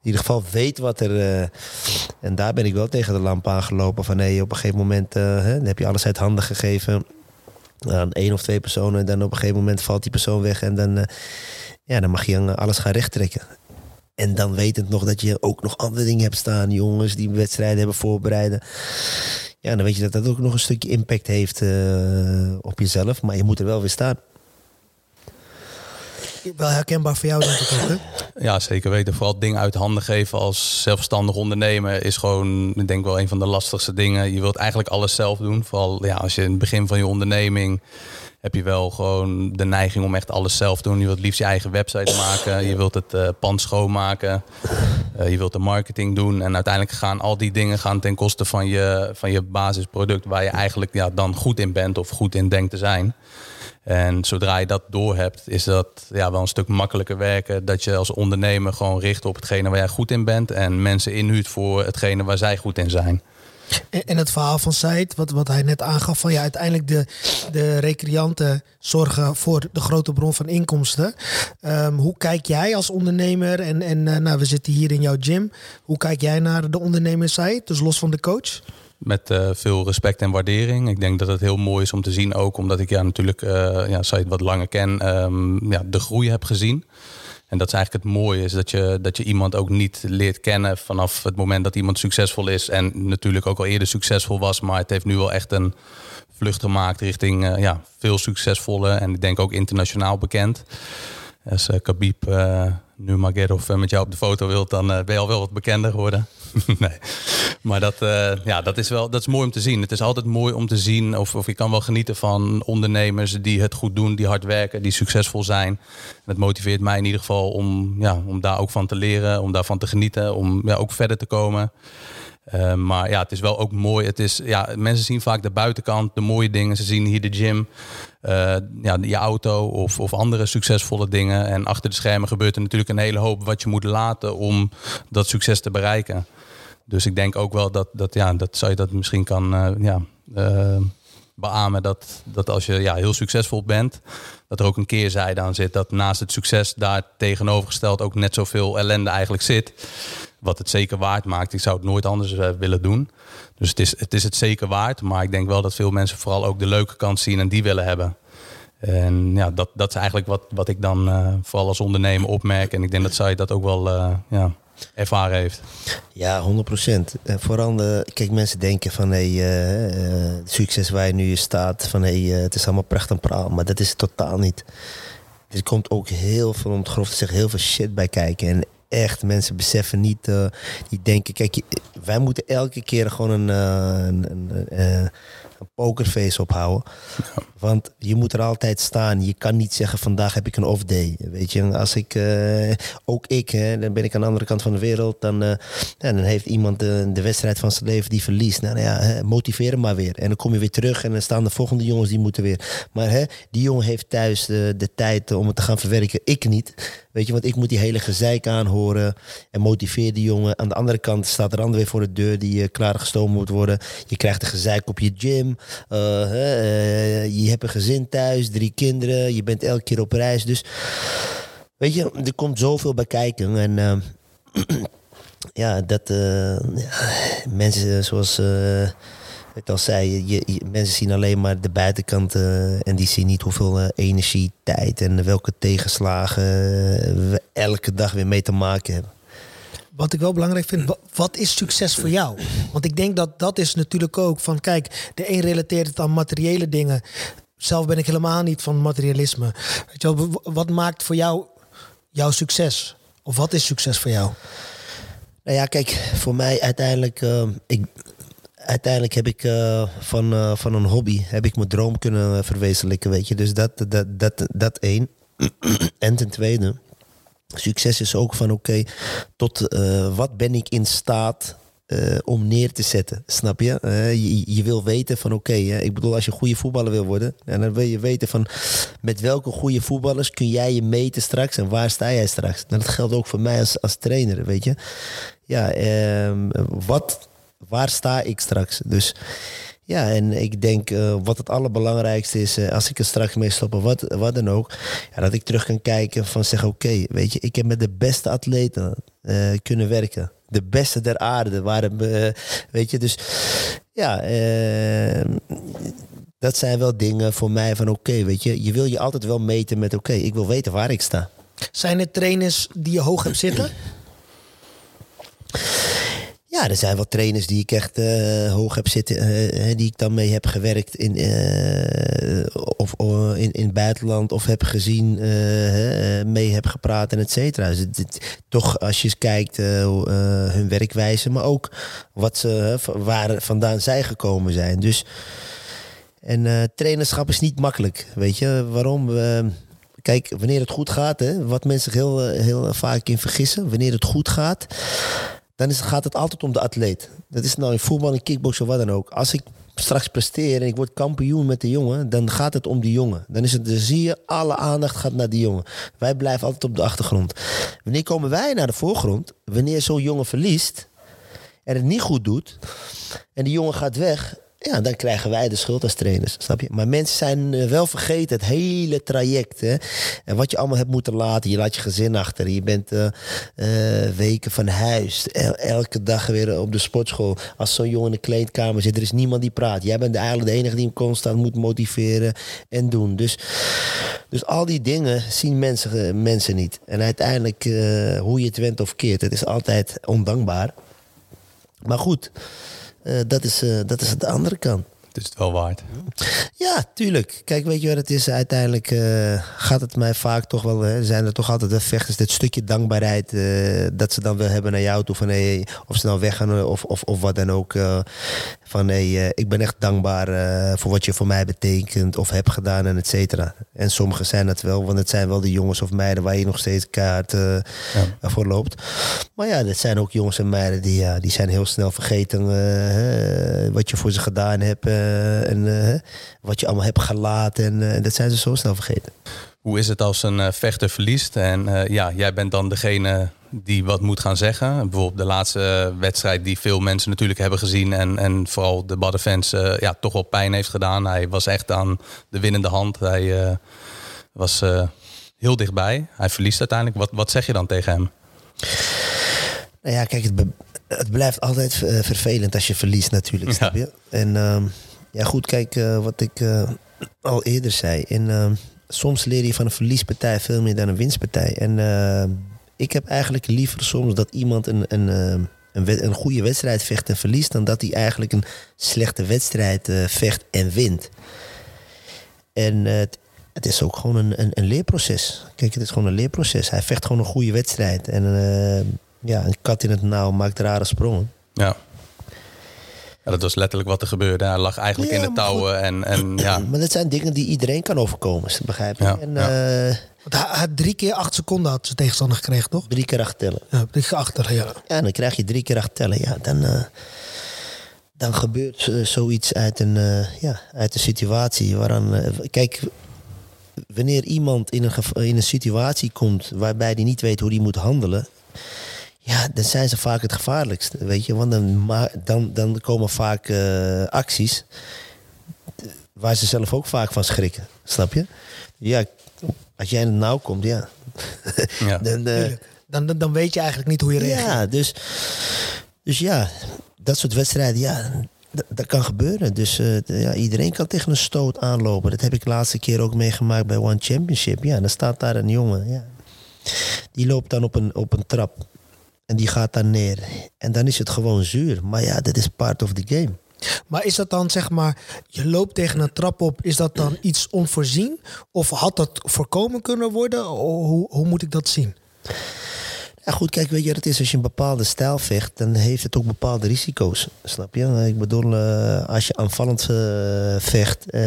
In ieder geval weet wat er. en daar ben ik wel tegen de lamp aangelopen. Van nee, op een gegeven moment dan heb je alles uit handen gegeven aan één of twee personen. En dan op een gegeven moment valt die persoon weg. En dan, ja, dan mag je alles gaan rechttrekken. En dan wetend nog dat je ook nog andere dingen hebt staan. Jongens die wedstrijden hebben voorbereiden. Ja, dan weet je dat dat ook nog een stukje impact heeft uh, op jezelf. Maar je moet er wel weer staan. Wel herkenbaar voor jou, denk ik ook, hè? Ja, zeker weten. Vooral dingen uit handen geven als zelfstandig ondernemer is gewoon, ik denk wel, een van de lastigste dingen. Je wilt eigenlijk alles zelf doen. Vooral ja, als je in het begin van je onderneming heb je wel gewoon de neiging om echt alles zelf te doen. Je wilt liefst je eigen website maken. Je wilt het uh, pand schoonmaken. Uh, je wilt de marketing doen. En uiteindelijk gaan al die dingen gaan ten koste van je, van je basisproduct. Waar je eigenlijk ja, dan goed in bent of goed in denkt te zijn. En zodra je dat door hebt, is dat ja, wel een stuk makkelijker werken. Dat je als ondernemer gewoon richt op hetgene waar jij goed in bent. En mensen inhuurt voor hetgene waar zij goed in zijn. En het verhaal van Said, wat, wat hij net aangaf, van ja, uiteindelijk de, de recreanten zorgen voor de grote bron van inkomsten. Um, hoe kijk jij als ondernemer, en, en uh, nou, we zitten hier in jouw gym, hoe kijk jij naar de ondernemer Said, dus los van de coach? Met uh, veel respect en waardering. Ik denk dat het heel mooi is om te zien, ook omdat ik ja, natuurlijk uh, ja, Said wat langer ken, um, ja, de groei heb gezien. En dat is eigenlijk het mooie, is dat je, dat je iemand ook niet leert kennen vanaf het moment dat iemand succesvol is. En natuurlijk ook al eerder succesvol was, maar het heeft nu wel echt een vlucht gemaakt richting uh, ja, veel succesvolle en ik denk ook internationaal bekend. Dus uh, Khabib uh, nu Magedov met jou op de foto wilt, dan ben je al wel wat bekender geworden. nee. Maar dat, ja, dat, is wel, dat is mooi om te zien. Het is altijd mooi om te zien, of, of je kan wel genieten van ondernemers die het goed doen, die hard werken, die succesvol zijn. Het motiveert mij in ieder geval om, ja, om daar ook van te leren, om daarvan te genieten, om ja, ook verder te komen. Uh, maar ja, het is wel ook mooi. Het is, ja, mensen zien vaak de buitenkant, de mooie dingen. Ze zien hier de gym, uh, ja, je auto of, of andere succesvolle dingen. En achter de schermen gebeurt er natuurlijk een hele hoop wat je moet laten om dat succes te bereiken. Dus ik denk ook wel dat, dat, ja, dat zou je dat misschien kan uh, ja, beamen. Dat, dat als je ja, heel succesvol bent, dat er ook een keerzijde aan zit. Dat naast het succes daar tegenovergesteld ook net zoveel ellende eigenlijk zit. Wat het zeker waard maakt. Ik zou het nooit anders uh, willen doen. Dus het is, het is het zeker waard. Maar ik denk wel dat veel mensen vooral ook de leuke kant zien en die willen hebben. En ja, dat, dat is eigenlijk wat, wat ik dan uh, vooral als ondernemer opmerk. En ik denk dat zij dat ook wel uh, ja, ervaren heeft. Ja, 100 procent. Vooral, de, kijk, mensen denken van hey, uh, succes waar je nu staat, van hey, het is allemaal prachtig en praal. Maar dat is het totaal niet. Er komt ook heel veel, om het grof te zeggen, heel veel shit bij kijken. En echt, mensen beseffen niet, die denken, kijk, wij moeten elke keer gewoon een, uh, een, een, een pokerface ophouden. Want je moet er altijd staan. Je kan niet zeggen vandaag heb ik een off day. Weet je, als ik, uh, ook ik, hè, dan ben ik aan de andere kant van de wereld. Dan, uh, ja, dan heeft iemand de, de, wedstrijd van zijn leven die verliest. Nou, nou ja, motiveer hem maar weer. En dan kom je weer terug en dan staan de volgende jongens die moeten weer. Maar hè, die jongen heeft thuis de, de tijd om het te gaan verwerken. Ik niet. Weet je, want ik moet die hele gezeik aanhoren en motiveer die jongen. Aan de andere kant staat er ander weer voor de deur die uh, klaargestoomd moet worden. Je krijgt de gezeik op je gym. Uh, uh, je hebt een gezin thuis, drie kinderen. Je bent elke keer op reis. Dus weet je, er komt zoveel bij kijken. En ja, dat ja, mensen zoals ik al zei, mensen zien alleen maar de buitenkant en die zien niet hoeveel energie, tijd en welke tegenslagen we elke dag weer mee te maken hebben. Wat ik wel belangrijk vind, wat is succes voor jou? Want ik denk dat dat is natuurlijk ook van, kijk, de een relateert het aan materiële dingen. Zelf ben ik helemaal niet van materialisme. Weet je wel, wat maakt voor jou jouw succes? Of wat is succes voor jou? Nou ja, kijk, voor mij uiteindelijk, uh, ik, uiteindelijk heb ik uh, van, uh, van een hobby heb ik mijn droom kunnen verwezenlijken, weet je. Dus dat, dat, dat, dat één. en ten tweede, succes is ook van oké, tot uh, wat ben ik in staat om neer te zetten, snap je? je? je? wil weten van oké, ik bedoel als je goede voetballer wil worden, en dan wil je weten van met welke goede voetballers kun jij je meten straks en waar sta jij straks? Nou, dat geldt ook voor mij als, als trainer, weet je. Ja, ehm, wat waar sta ik straks? Dus ja, en ik denk uh, wat het allerbelangrijkste is, uh, als ik er straks mee stop, wat, wat dan ook, ja, dat ik terug kan kijken van zeggen, oké, weet je, ik heb met de beste atleten uh, kunnen werken. De beste der aarde waren, weet je, dus ja, dat zijn wel dingen voor mij van oké, weet je, je wil je altijd wel meten met oké, ik wil weten waar ik sta. Zijn er trainers die je hoog hebt zitten? Ja, er zijn wel trainers die ik echt uh, hoog heb zitten, uh, die ik dan mee heb gewerkt in, uh, of, in, in het buitenland of heb gezien, mee heb gepraat en et cetera. Dus toch als je kijkt hun werkwijze, maar ook wat ze, waar vandaan zij gekomen zijn. Dus, en trainerschap is niet makkelijk, weet je waarom? kijk, wanneer het goed gaat, hè, wat mensen heel, heel vaak in vergissen, wanneer het goed gaat dan is, gaat het altijd om de atleet. Dat is nou in voetbal, in kickboksen, wat dan ook. Als ik straks presteer en ik word kampioen met de jongen, dan gaat het om die jongen. Dan, is het, dan zie je, alle aandacht gaat naar die jongen. Wij blijven altijd op de achtergrond. Wanneer komen wij naar de voorgrond? Wanneer zo'n jongen verliest en het niet goed doet en die jongen gaat weg ja, dan krijgen wij de schuld als trainers, snap je? Maar mensen zijn eh, wel vergeten het hele traject. Hè? En wat je allemaal hebt moeten laten. Je laat je gezin achter. Je bent uh, uh, weken van huis. elke dag weer op de sportschool. Als zo'n jongen in de kleedkamer zit, er is niemand die praat. Jij bent eigenlijk de enige die hem constant moet motiveren en doen. Dus, dus al die dingen zien mensen, mensen niet. En uiteindelijk, hoe je het went of keert, het is altijd ondankbaar. Maar goed... Uh, dat, is, uh, dat is de andere kant. Het is het wel waard. Ja, tuurlijk. Kijk, weet je wat het is? Uiteindelijk eh, gaat het mij vaak toch wel... Hè, zijn er toch altijd de vechters, dit stukje dankbaarheid... eh, dat ze dan wel hebben naar jou toe. Van, hey, of ze nou weggaan of, of, of wat dan ook. eh, van, hey, eh, ik ben echt dankbaar eh, voor wat je voor mij betekent... of hebt gedaan en et cetera. En sommigen zijn dat wel, want het zijn wel de jongens of meiden... waar je nog steeds kaart eh, voor loopt. Maar ja, dat zijn ook jongens en meiden... die, ja, die zijn heel snel vergeten wat je voor ze gedaan hebt... en wat je allemaal hebt gelaten. En dat zijn ze zo snel vergeten. Hoe is het als een vechter verliest en ja, jij bent dan degene die wat moet gaan zeggen? Bijvoorbeeld de laatste eh, wedstrijd die veel mensen natuurlijk hebben gezien en, en vooral de Baddenfans eh ja, toch wel pijn heeft gedaan. Hij was echt aan de winnende hand. Hij eh, was heel dichtbij. Hij verliest uiteindelijk. Wat, wat zeg je dan tegen hem? Nou ja, kijk, het, het blijft altijd vervelend als je verliest natuurlijk, Ja. snap je? En ehm, ja goed, kijk, wat ik al eerder zei. En, ehm, soms leer je van een verliespartij veel meer dan een winstpartij. En ik heb eigenlijk liever soms dat iemand een, een, ehm, een, een goede wedstrijd vecht en verliest... dan dat hij eigenlijk een slechte wedstrijd eh, vecht en wint. En eh, het, het is ook gewoon een, een, een leerproces. Kijk, het is gewoon een leerproces. Hij vecht gewoon een goede wedstrijd. En eh, ja, een kat in het nauw maakt rare sprongen. Ja. Ja, dat was letterlijk wat er gebeurde. Hij lag eigenlijk Ja, in de touwen en, en ja, Maar dat zijn dingen die iedereen kan overkomen, begrijp je? Ja, en ja. eh, Want hij hij had drie keer acht seconden had zijn tegenstander gekregen, toch? drie keer acht tellen. Ja, drie keer achter, ja. Ja, dan krijg je drie keer acht tellen. Ja, dan, eh, dan gebeurt eh, zoiets uit een, eh, ja, uit een situatie waaraan... kijk, wanneer iemand in een, in een situatie komt waarbij hij niet weet hoe hij moet handelen... Ja, dan zijn ze vaak het gevaarlijkste, weet je. Want dan, dan, dan komen vaak eh, acties waar ze zelf ook vaak van schrikken, snap je? Ja, als jij in het nauw komt, ja. Ja. dan, eh. Dan, dan, dan weet je eigenlijk niet hoe je reageert. ja, dus, dus ja, dat soort wedstrijden, ja, dat, dat kan gebeuren. Dus eh, ja, iedereen kan tegen een stoot aanlopen. Dat heb ik de laatste keer ook meegemaakt bij One Championship. Ja, dan staat daar een jongen, ja. Die loopt dan op een, op een trap. En die gaat daar neer. En dan is het gewoon zuur. Maar ja, dat is part of the game. Maar is dat dan zeg maar, je loopt tegen een trap op, is dat dan iets onvoorzien? Of had dat voorkomen kunnen worden? Hoe, hoe moet ik dat zien? Ja, goed, kijk, weet je wat het is? Als je een bepaalde stijl vecht, dan heeft het ook bepaalde risico's. Snap je? Ik bedoel, eh, als je aanvallend eh, vecht, eh,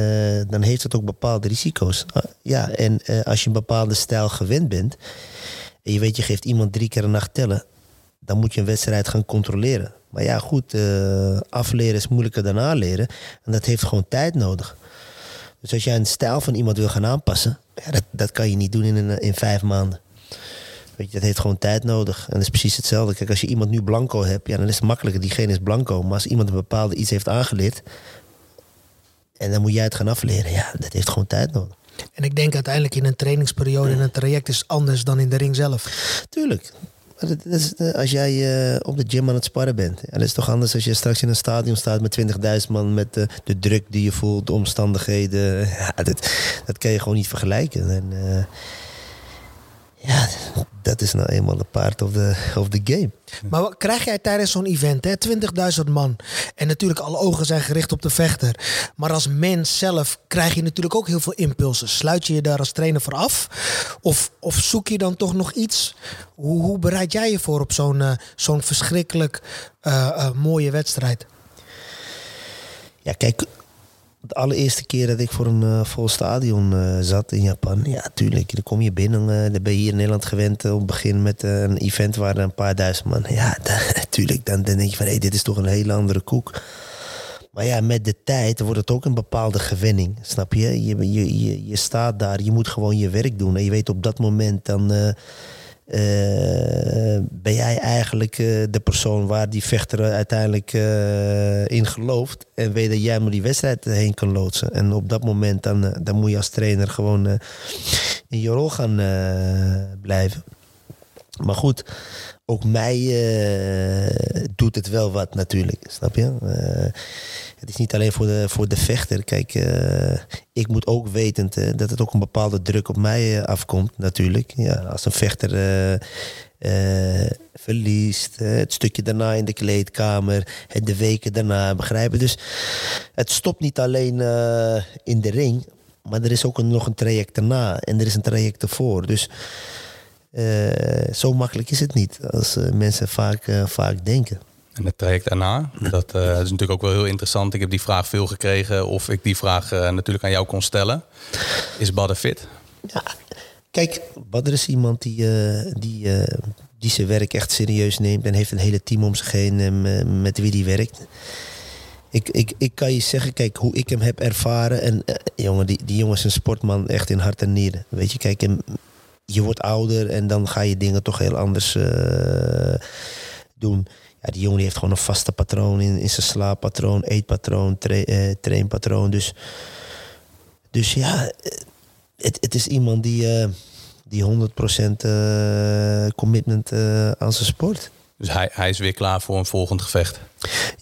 dan heeft het ook bepaalde risico's. Ah, ja, en als je een bepaalde stijl gewend bent, en je weet, je geeft iemand drie keer een nacht tellen, dan moet je een wedstrijd gaan controleren. Maar ja, goed, eh, afleren is moeilijker dan aanleren. En dat heeft gewoon tijd nodig. Dus als jij een stijl van iemand wil gaan aanpassen, ja, dat, dat kan je niet doen in, een, in vijf maanden. Weet je, dat heeft gewoon tijd nodig. En dat is precies hetzelfde. Kijk, als je iemand nu blanco hebt, ja, dan is het makkelijker. Diegene is blanco. Maar als iemand een bepaalde iets heeft aangeleerd... en dan moet jij het gaan afleren. Ja, dat heeft gewoon tijd nodig. En ik denk uiteindelijk in een trainingsperiode en een traject is anders dan in de ring zelf. Tuurlijk. Maar dat, is, eh, als jij eh, op de gym aan het sparren bent. Ja, dat is toch anders als je straks in een stadion staat met 20.000 man. Met eh, de druk die je voelt, de omstandigheden. Dat, dat kan je gewoon niet vergelijken. En, ja, dat is nou eenmaal een part of the, of the game. Maar wat krijg jij tijdens zo'n event, hè? 20.000 man. En natuurlijk, alle ogen zijn gericht op de vechter. Maar als mens zelf krijg je natuurlijk ook heel veel impulsen. Sluit je je daar als trainer voor af? Of, of zoek je dan toch nog iets? Hoe, hoe bereid jij je voor op zo'n eh, zo'n verschrikkelijk eh, eh, mooie wedstrijd? Ja, kijk, de allereerste keer dat ik voor een eh, vol stadion eh, zat in Japan, ja, tuurlijk, dan kom je binnen. eh, dan ben je hier in Nederland gewend op het begin met een event waar een paar duizend man. Ja, tuurlijk, dan, denk je van hé, dit is toch een hele andere koek. Maar ja, met de tijd wordt het ook een bepaalde gewenning, snap je? Je, je, je, je staat daar, je moet gewoon je werk doen. En je weet op dat moment dan. Eh, ben jij eigenlijk eh, de persoon waar die vechter uiteindelijk eh, in gelooft. En weet dat jij maar die wedstrijd heen kan loodsen. En op dat moment dan, dan moet je als trainer gewoon in je rol gaan blijven. Maar goed, ook mij eh, doet het wel wat natuurlijk, snap je? Eh, het is niet alleen voor de, voor de vechter. Kijk, eh, ik moet ook weten dat het ook een bepaalde druk op mij afkomt natuurlijk. Ja, als een vechter verliest, het stukje daarna in de kleedkamer, het de weken daarna, begrijpen. Dus het stopt niet alleen in de ring, maar er is ook een, nog een traject daarna en er is een traject ervoor. Dus eh, zo makkelijk is het niet als eh, mensen vaak, eh, vaak denken. En het traject daarna, dat is natuurlijk ook wel heel interessant. Ik heb die vraag veel gekregen of ik die vraag natuurlijk aan jou kon stellen. Is Badden fit? Ja, kijk, Badr is iemand die, die, die zijn werk echt serieus neemt en heeft een hele team om zich heen met wie die werkt. Ik, ik, ik kan je zeggen, kijk, hoe ik hem heb ervaren. En jongen, die, die jongen is een sportman echt in hart en nieren. Weet je, kijk, en je wordt ouder en dan ga je dingen toch heel anders eh, doen. Ja, die jongen die heeft gewoon een vaste patroon in, in zijn slaappatroon, eetpatroon, tra eh, trainpatroon. Dus, dus ja, eh, het, het is iemand die, die 100% eh, commitment aan zijn sport. Dus hij, hij is weer klaar voor een volgend gevecht.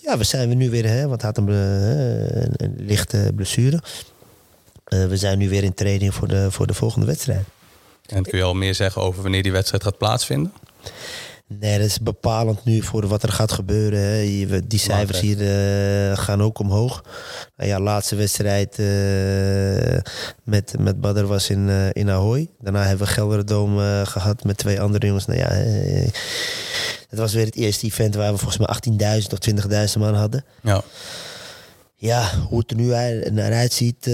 Ja, we zijn we nu weer, hè, want hij had een, een, een lichte blessure. We zijn nu weer in training voor de, voor de volgende wedstrijd. En kun je al meer zeggen over wanneer die wedstrijd gaat plaatsvinden? Nee, dat is bepalend nu voor wat er gaat gebeuren. Hè. Die cijfers hier eh, gaan ook omhoog. Nou ja, laatste wedstrijd eh, met, met Badr was in, eh, in Ahoy. Daarna hebben we Gelderdoom eh, gehad met twee andere jongens. Nou ja, het was weer het eerste event waar we volgens mij 18.000 of 20.000 man hadden. Ja. Ja, hoe het er nu naar uitziet,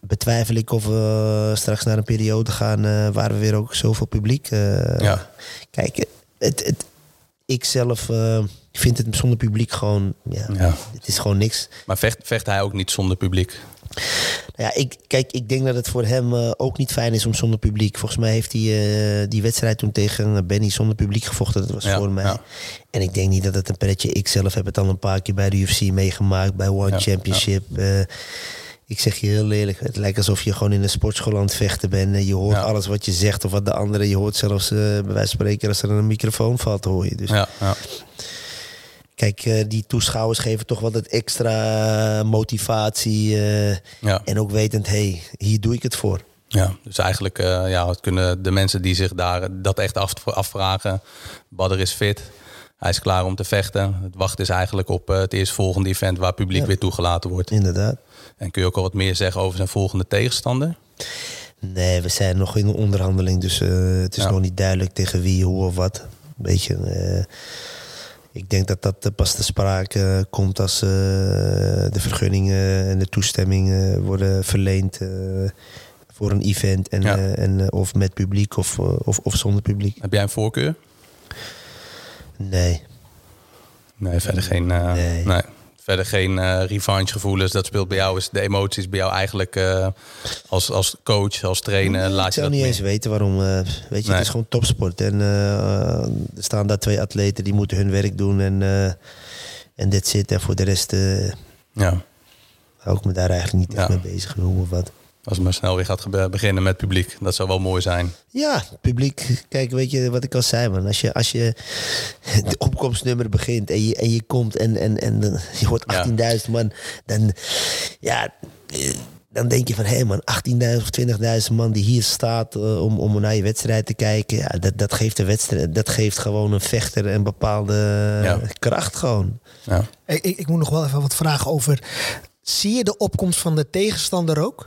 betwijfel ik of we straks naar een periode gaan eh, waar we weer ook zoveel publiek. eh, Ja. Kijk, het, het, ik zelf eh, vind het zonder publiek gewoon, ja, Ja. het is gewoon niks. Maar vecht, vecht hij ook niet zonder publiek? Nou ja, ik, kijk, ik denk dat het voor hem ook niet fijn is om zonder publiek. Volgens mij heeft hij die wedstrijd toen tegen Benny zonder publiek gevochten. Dat was Ja, voor mij. ja. En ik denk niet dat het een pretje. Ik zelf heb het al een paar keer bij de UFC meegemaakt, bij One Ja, Championship. Ik zeg je heel eerlijk, het lijkt alsof je gewoon in een sportschool aan het vechten bent. En je hoort Ja. alles wat je zegt of wat de andere. Je hoort zelfs, eh, bij wijze van spreken, als er een microfoon valt, hoor je. Dus Ja, ja. kijk, eh, die toeschouwers geven toch wel dat extra motivatie. eh, ja. en ook wetend, hé, hey, hier doe ik het voor. Ja, dus eigenlijk ja, het kunnen de mensen die zich daar dat echt af, afvragen. Badder is fit. Hij is klaar om te vechten. Het wachten is eigenlijk op eh, het eerstvolgende event waar publiek Ja. weer toegelaten wordt. Inderdaad. En kun je ook al wat meer zeggen over zijn volgende tegenstander? Nee, we zijn nog in een onderhandeling, dus eh, het is Ja. nog niet duidelijk tegen wie, hoe of wat. Weet je, eh, ik denk dat dat pas te sprake komt als de vergunningen en de toestemming eh, worden verleend voor een event. En, Ja. en, of met publiek of, of, of zonder publiek. Heb jij een voorkeur? Nee. Nee, verder geen, eh, Nee. nee. Verder geen eh revanche gevoelens. Dat speelt bij jou. Is de emoties bij jou eigenlijk eh, als, als coach, als trainer. Nee, laat ik je zou dat niet eens weten waarom. weet je, Nee. het is gewoon topsport. En er staan daar twee atleten die moeten hun werk doen. En, en dit zit. En voor de rest Ja, hou ik me daar eigenlijk niet echt Ja. mee bezig. Hoe of wat. Als het maar snel weer gaat beginnen met publiek. Dat zou wel mooi zijn. Ja, publiek. Kijk, weet je wat ik al zei, man. Als je, als je de opkomstnummer begint en je, en je komt en, en, en dan- je hoort Ja. 18.000 man, dan, ja, dan denk je van, hé man, 18.000 of 20.000 man die hier staat eh, om, om naar je wedstrijd te kijken. Ja, dat, dat geeft de wedstrijd, dat geeft gewoon een vechter een bepaalde Ja. kracht gewoon. Ja. Ik, ik, ik moet nog wel even wat vragen over. Zie je de opkomst van de tegenstander ook?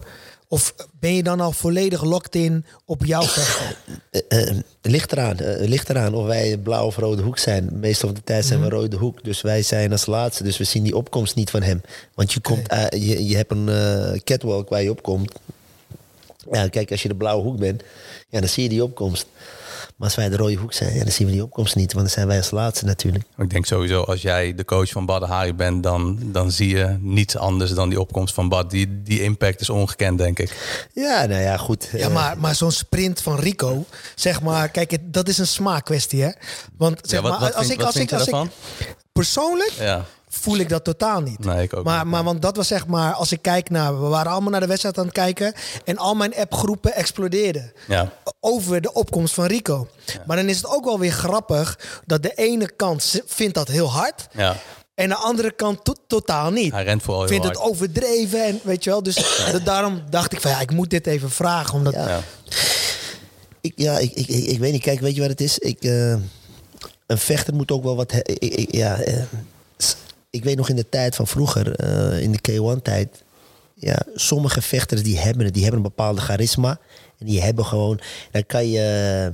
Of ben je dan al volledig locked in op jouw vechten? Eh, eh, ligt, eraan, eh, ligt eraan of wij blauw of rode hoek zijn. Meestal van de tijd zijn we rode hoek. Dus wij zijn als laatste. Dus we zien die opkomst niet van hem. Want je, komt, eh, je, je hebt een eh, catwalk waar je opkomt. Ja, kijk, als je de blauwe hoek bent, ja, dan zie je die opkomst. Maar als wij de rode hoek zijn, ja, dan zien we die opkomst niet. Want dan zijn wij als laatste natuurlijk. Ik denk sowieso, als jij de coach van Bad Hari bent, dan, dan zie je niets anders dan die opkomst van Bad. Die, die impact is ongekend, denk ik. Ja, nou ja, goed. Ja, Eh, maar, maar zo'n sprint van Rico, zeg maar, kijk, het- dat is een smaakkwestie, hè? Want zeg Ja, wat, maar, wat als vind, ik, wat als vind ik, je als ik daarvan? persoonlijk Ja. Voel ik dat totaal niet. Nee, ik ook maar, niet. maar want dat was zeg maar, als ik kijk naar, we waren allemaal naar de wedstrijd aan het kijken en al mijn appgroepen explodeerden Ja. over de opkomst van Rico. Maar dan is het ook wel weer grappig dat de ene kant vindt dat heel hard ja, en de andere kant to- totaal niet. hij rent vooral heel Vindt hard. het overdreven en weet je wel. Dus da- daarom dacht ik van ja, ik moet dit even vragen. Omdat, Ja. Ja. Ik, ja, ik, ik, ik, ik weet niet. Kijk, weet je wat het is? Ik, eh, een vechter moet ook wel wat... he- ik, ik- ja, eh, ik weet nog in de tijd van vroeger, eh, in de K1-tijd... Ja, sommige vechters die hebben het. Die hebben een bepaalde charisma. En die hebben gewoon... Dan kan je...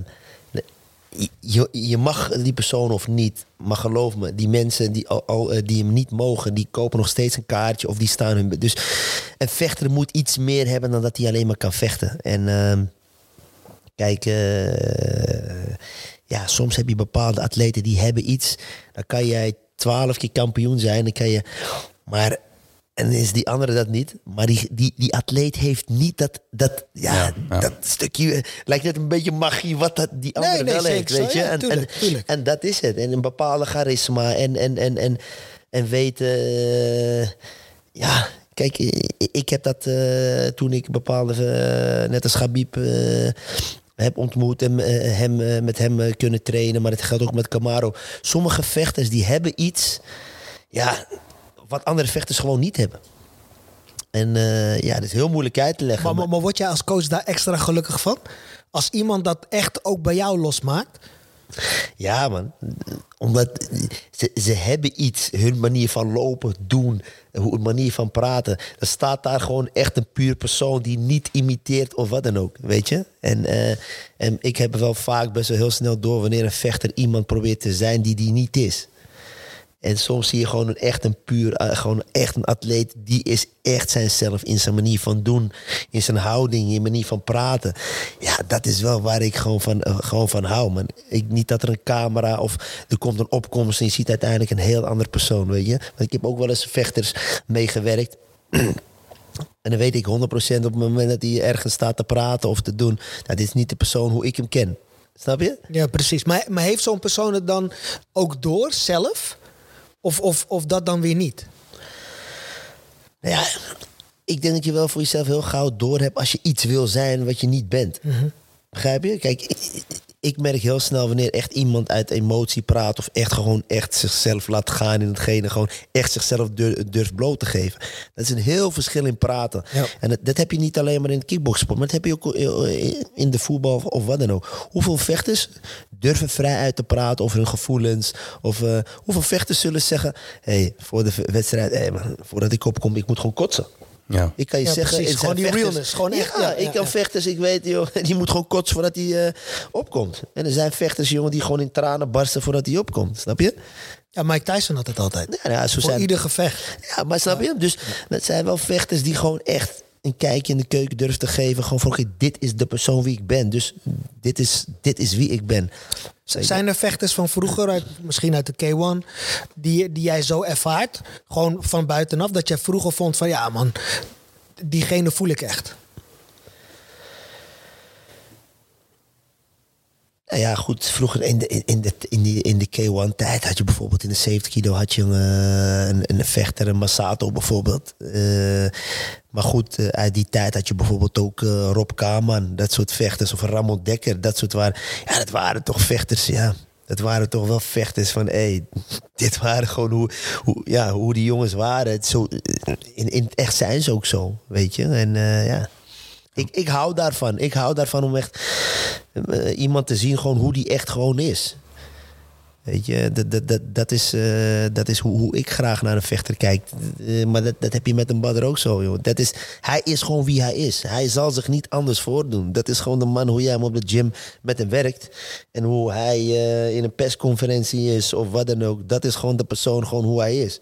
Je, je mag die persoon of niet, maar geloof me, die mensen die, al, eh, die hem niet mogen, die kopen nog steeds een kaartje of die staan hun. Dus een vechter moet iets meer hebben dan dat hij alleen maar kan vechten. En ehm, Kijk, eh, ja, soms heb je bepaalde atleten die hebben iets. Dan kan jij twaalf keer kampioen zijn. Dan kan je, maar en is die andere dat niet. Maar die, die, die atleet heeft niet dat, dat, ja, Ja, ja. dat stukje. eh, Lijkt net een beetje magie wat dat die andere nee, wel heeft. Weet je? Ja, en, tuurlijk, en, tuurlijk. en dat is het. En een bepaalde charisma. En, en, en, en, en weten. eh, ja, kijk, ik, ik heb dat eh, toen ik bepaalde. eh, net als Gabib. Heb ontmoet en eh, hem, eh, met hem eh, kunnen trainen. Maar het geldt ook met Camaro. Sommige vechters die hebben iets. Ja, wat andere vechters gewoon niet hebben. En ja, dat is heel moeilijk uit te leggen. maar- maar, maar word jij als coach daar extra gelukkig van? Als iemand dat echt ook bij jou losmaakt? Ja, man. Omdat ze, ze hebben iets. Hun manier van lopen, doen, hun manier van praten. Er staat daar gewoon echt een puur persoon die niet imiteert of wat dan ook. Weet je? En, eh, en ik heb wel vaak best wel heel snel door wanneer een vechter iemand probeert te zijn die die niet is. En soms zie je gewoon echt een puur, eh, gewoon echt een atleet. Die is echt zijnzelf in zijn manier van doen. In zijn houding, in manier van praten. Ja, dat is wel waar ik gewoon van, eh, gewoon van hou. Man. Ik, niet dat er een camera of er komt een opkomst en je ziet uiteindelijk een heel ander persoon, weet je. Want ik heb ook wel eens vechters meegewerkt. En dan weet ik 100% op het moment dat hij ergens staat te praten of te doen. Nou, dit is niet de persoon hoe ik hem ken. Snap je? Ja, precies. Maar, maar heeft zo'n persoon het dan ook door zelf? Of, of, of dat dan weer niet? Nou ja, ik denk dat je wel voor jezelf heel gauw door hebt als je iets wil zijn wat je niet bent. Begrijp je? Kijk, ik, merk heel snel wanneer echt iemand uit emotie praat of echt gewoon echt zichzelf laat gaan in hetgene, gewoon echt zichzelf dur- durft bloot te geven. Dat is een heel verschil in praten. Ja. En dat, dat heb je niet alleen maar in het kickboxsport, maar dat heb je ook in de voetbal of wat dan ook. Hoeveel vechters durven vrij uit te praten over hun gevoelens? Of eh, hoeveel vechters zullen zeggen: hey, voor de wedstrijd, hey, man, voordat ik opkom, ik moet gewoon kotsen. Ja. Ik kan je Ja, zeggen, precies. er zijn Gewoon die vechters- realness. Gewoon echt, Ja, ja, ik kan ja. vechters, ik weet, joh, die moet gewoon kotsen voordat hij eh, opkomt. En er zijn vechters, jongen, die gewoon in tranen barsten voordat hij opkomt. Snap je? Ja, Mike Tyson had het altijd. Ja, ja, zo Voor zijn, ieder gevecht. ja maar snap je? Dus dat zijn wel vechters die gewoon echt een kijkje in de keuken durven te geven. Gewoon van, oké, dit is de persoon wie ik ben. Dus dit is, dit is wie ik ben. Zijn er vechters van vroeger, misschien uit de K1, die, die jij zo ervaart? Gewoon van buitenaf, dat jij vroeger vond van ja man, diegene voel ik echt. Nou ja, goed. Vroeger in de, in de, in die, in de K1-tijd had je bijvoorbeeld in de 70 kilo had je een, eh, een, een vechter, een Masato bijvoorbeeld. Eh, maar goed, eh, uit die tijd had je bijvoorbeeld ook Rob Kaman, dat soort vechters. Of Ramon Dekker, dat soort waren. Ja, dat waren toch vechters, ja. Dat waren toch wel vechters van, hey, dit waren gewoon hoe, hoe, ja, hoe die jongens waren. Het zo, in, in het echt zijn ze ook zo, weet je. En ja, ik, ik hou daarvan. Ik hou daarvan om echt eh, iemand te zien gewoon hoe die echt gewoon is. Weet je, dat, dat, dat, dat is, eh, dat is hoe, ik graag naar een vechter kijk. Eh, maar dat, dat heb je met een badder ook zo, joh. Dat is, hij is gewoon wie hij is. Hij zal zich niet anders voordoen. Dat is gewoon de man hoe jij hem op de gym met hem werkt. En hoe hij in een persconferentie is of wat dan ook. Dat is gewoon de persoon, gewoon hoe hij is.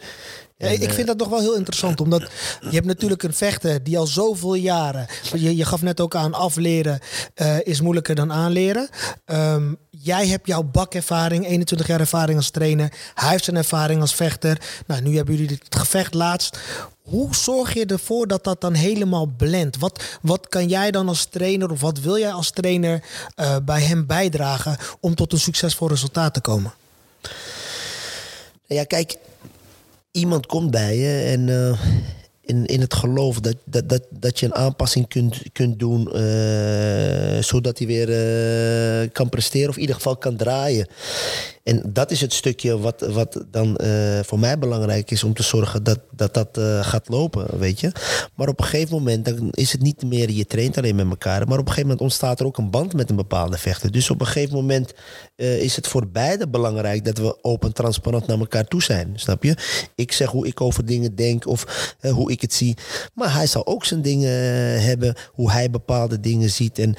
Ja, En, ik eh, vind dat nog wel heel interessant, omdat je hebt natuurlijk een vechter die al zoveel jaren, je, je gaf net ook aan, afleren eh, is moeilijker dan aanleren. Ehm, jij hebt jouw bakervaring, 21 jaar ervaring als trainer. Hij heeft zijn ervaring als vechter. Nou, nu hebben jullie het gevecht laatst. Hoe zorg je ervoor dat dat dan helemaal blendt? Wat, wat kan jij dan als trainer of wat wil jij als trainer eh, bij hem bijdragen om tot een succesvol resultaat te komen? Ja, kijk, iemand komt bij je en eh, in, in het geloof dat, dat, dat, dat je een aanpassing kunt, kunt doen, eh, zodat hij weer eh, kan presteren of in ieder geval kan draaien. En dat is het stukje wat, wat dan eh, voor mij belangrijk is om te zorgen dat dat, dat gaat lopen, weet je. Maar op een gegeven moment dan is het niet meer, je traint alleen met elkaar, maar op een gegeven moment ontstaat er ook een band met een bepaalde vechter. Dus op een gegeven moment is het voor beide belangrijk dat we open, transparant naar elkaar toe zijn, snap je? Ik zeg hoe ik over dingen denk of hoe ik het zie, maar hij zal ook zijn dingen eh, hebben, hoe hij bepaalde dingen ziet. En,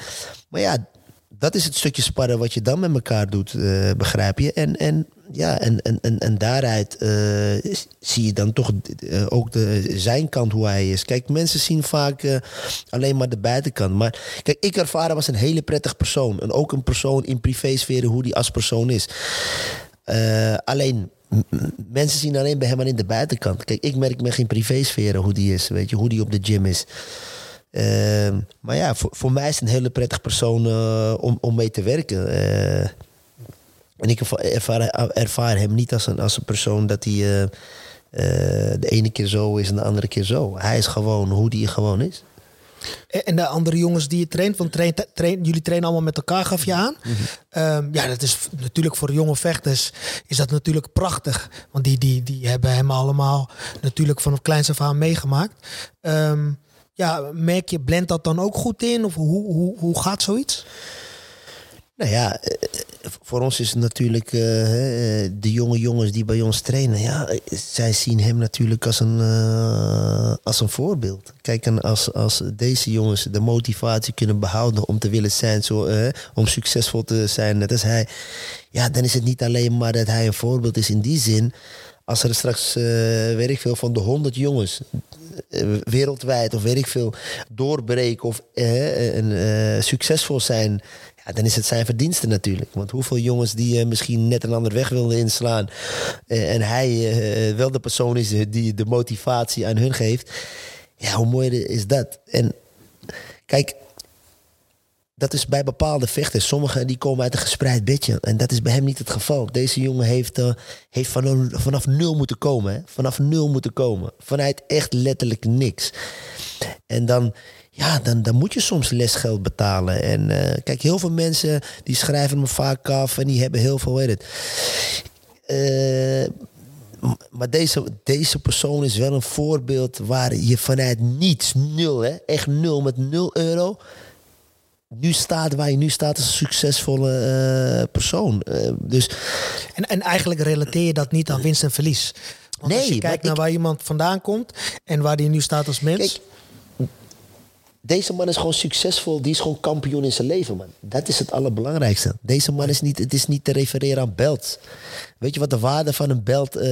maar ja, dat is het stukje sparren wat je dan met elkaar doet, eh, begrijp je? En, en, ja, en, en, en, en daaruit eh, zie je dan toch ook de, zijn kant hoe hij is. Kijk, mensen zien vaak alleen maar de buitenkant. Maar kijk, ik ervaar hem als een hele prettig persoon. En ook een persoon in privésferen hoe die als persoon is. Alleen, mensen zien alleen bij hem alleen de buitenkant. Kijk, ik merk met geen privésferen hoe die is, weet je, hoe die op de gym is. Ehm, maar ja, voor, voor mij is het een hele prettig persoon eh, om, om mee te werken. Eh, en ik erva- ervaar, ervaar hem niet als een, als een persoon dat hij eh, de ene keer zo is en de andere keer zo. Hij is gewoon hoe die gewoon is. En de andere jongens die je traint, want train, train, jullie trainen allemaal met elkaar, gaf je aan. Mhm. Ehm, ja, dat is natuurlijk voor jonge vechters is dat natuurlijk prachtig. Want die, die, die hebben hem allemaal natuurlijk vanaf kleins af aan meegemaakt. Ehm, ja, merk je, blendt dat dan ook goed in? Of hoe, hoe, hoe gaat zoiets? Nou ja, eh, voor ons is natuurlijk eh, eh, de jonge jongens die bij ons trainen. Ja, eh, zij zien hem natuurlijk als een, eh, als een voorbeeld. Kijk, en als, als deze jongens de motivatie kunnen behouden om te willen zijn, zo, eh, om succesvol te zijn, net als hij. Ja, dan is het niet alleen maar dat hij een voorbeeld is in die zin. Als er straks, eh, ik veel, van de honderd jongens eh, wereldwijd of weet ik veel doorbreken of eh, eh, succesvol zijn, dan is het zijn verdienste natuurlijk. Want hoeveel jongens die eh, misschien net een ander weg wilden inslaan eh, en hij eh, wel de persoon is die de motivatie aan hun geeft, ja, hoe mooi is dat? En kijk, dat is bij bepaalde vechters. Sommigen die komen uit een gespreid bedje. En dat is bij hem niet het geval. Deze jongen heeft, eh, heeft van, vanaf nul moeten komen. Hè? Vanaf nul moeten komen. Vanuit echt letterlijk niks. En dan, ja, dan, dan moet je soms lesgeld betalen. En eh, kijk, heel veel mensen die schrijven me vaak af. En die hebben heel veel, weet het. Eh, maar deze, deze persoon is wel een voorbeeld waar je vanuit niets, nul, hè, echt nul met nul euro, nu staat waar je nu staat als een succesvolle eh, persoon. Eh, dus En, en eigenlijk relateer je dat niet aan winst en verlies. Want als Nee, je kijkt naar ik- waar iemand vandaan komt en waar die nu staat als mens. Kijk, deze man is gewoon succesvol. Die is gewoon kampioen in zijn leven, man. Dat is het allerbelangrijkste. Deze man is niet, het is niet te refereren aan belts. Weet je wat de waarde van een belt eh,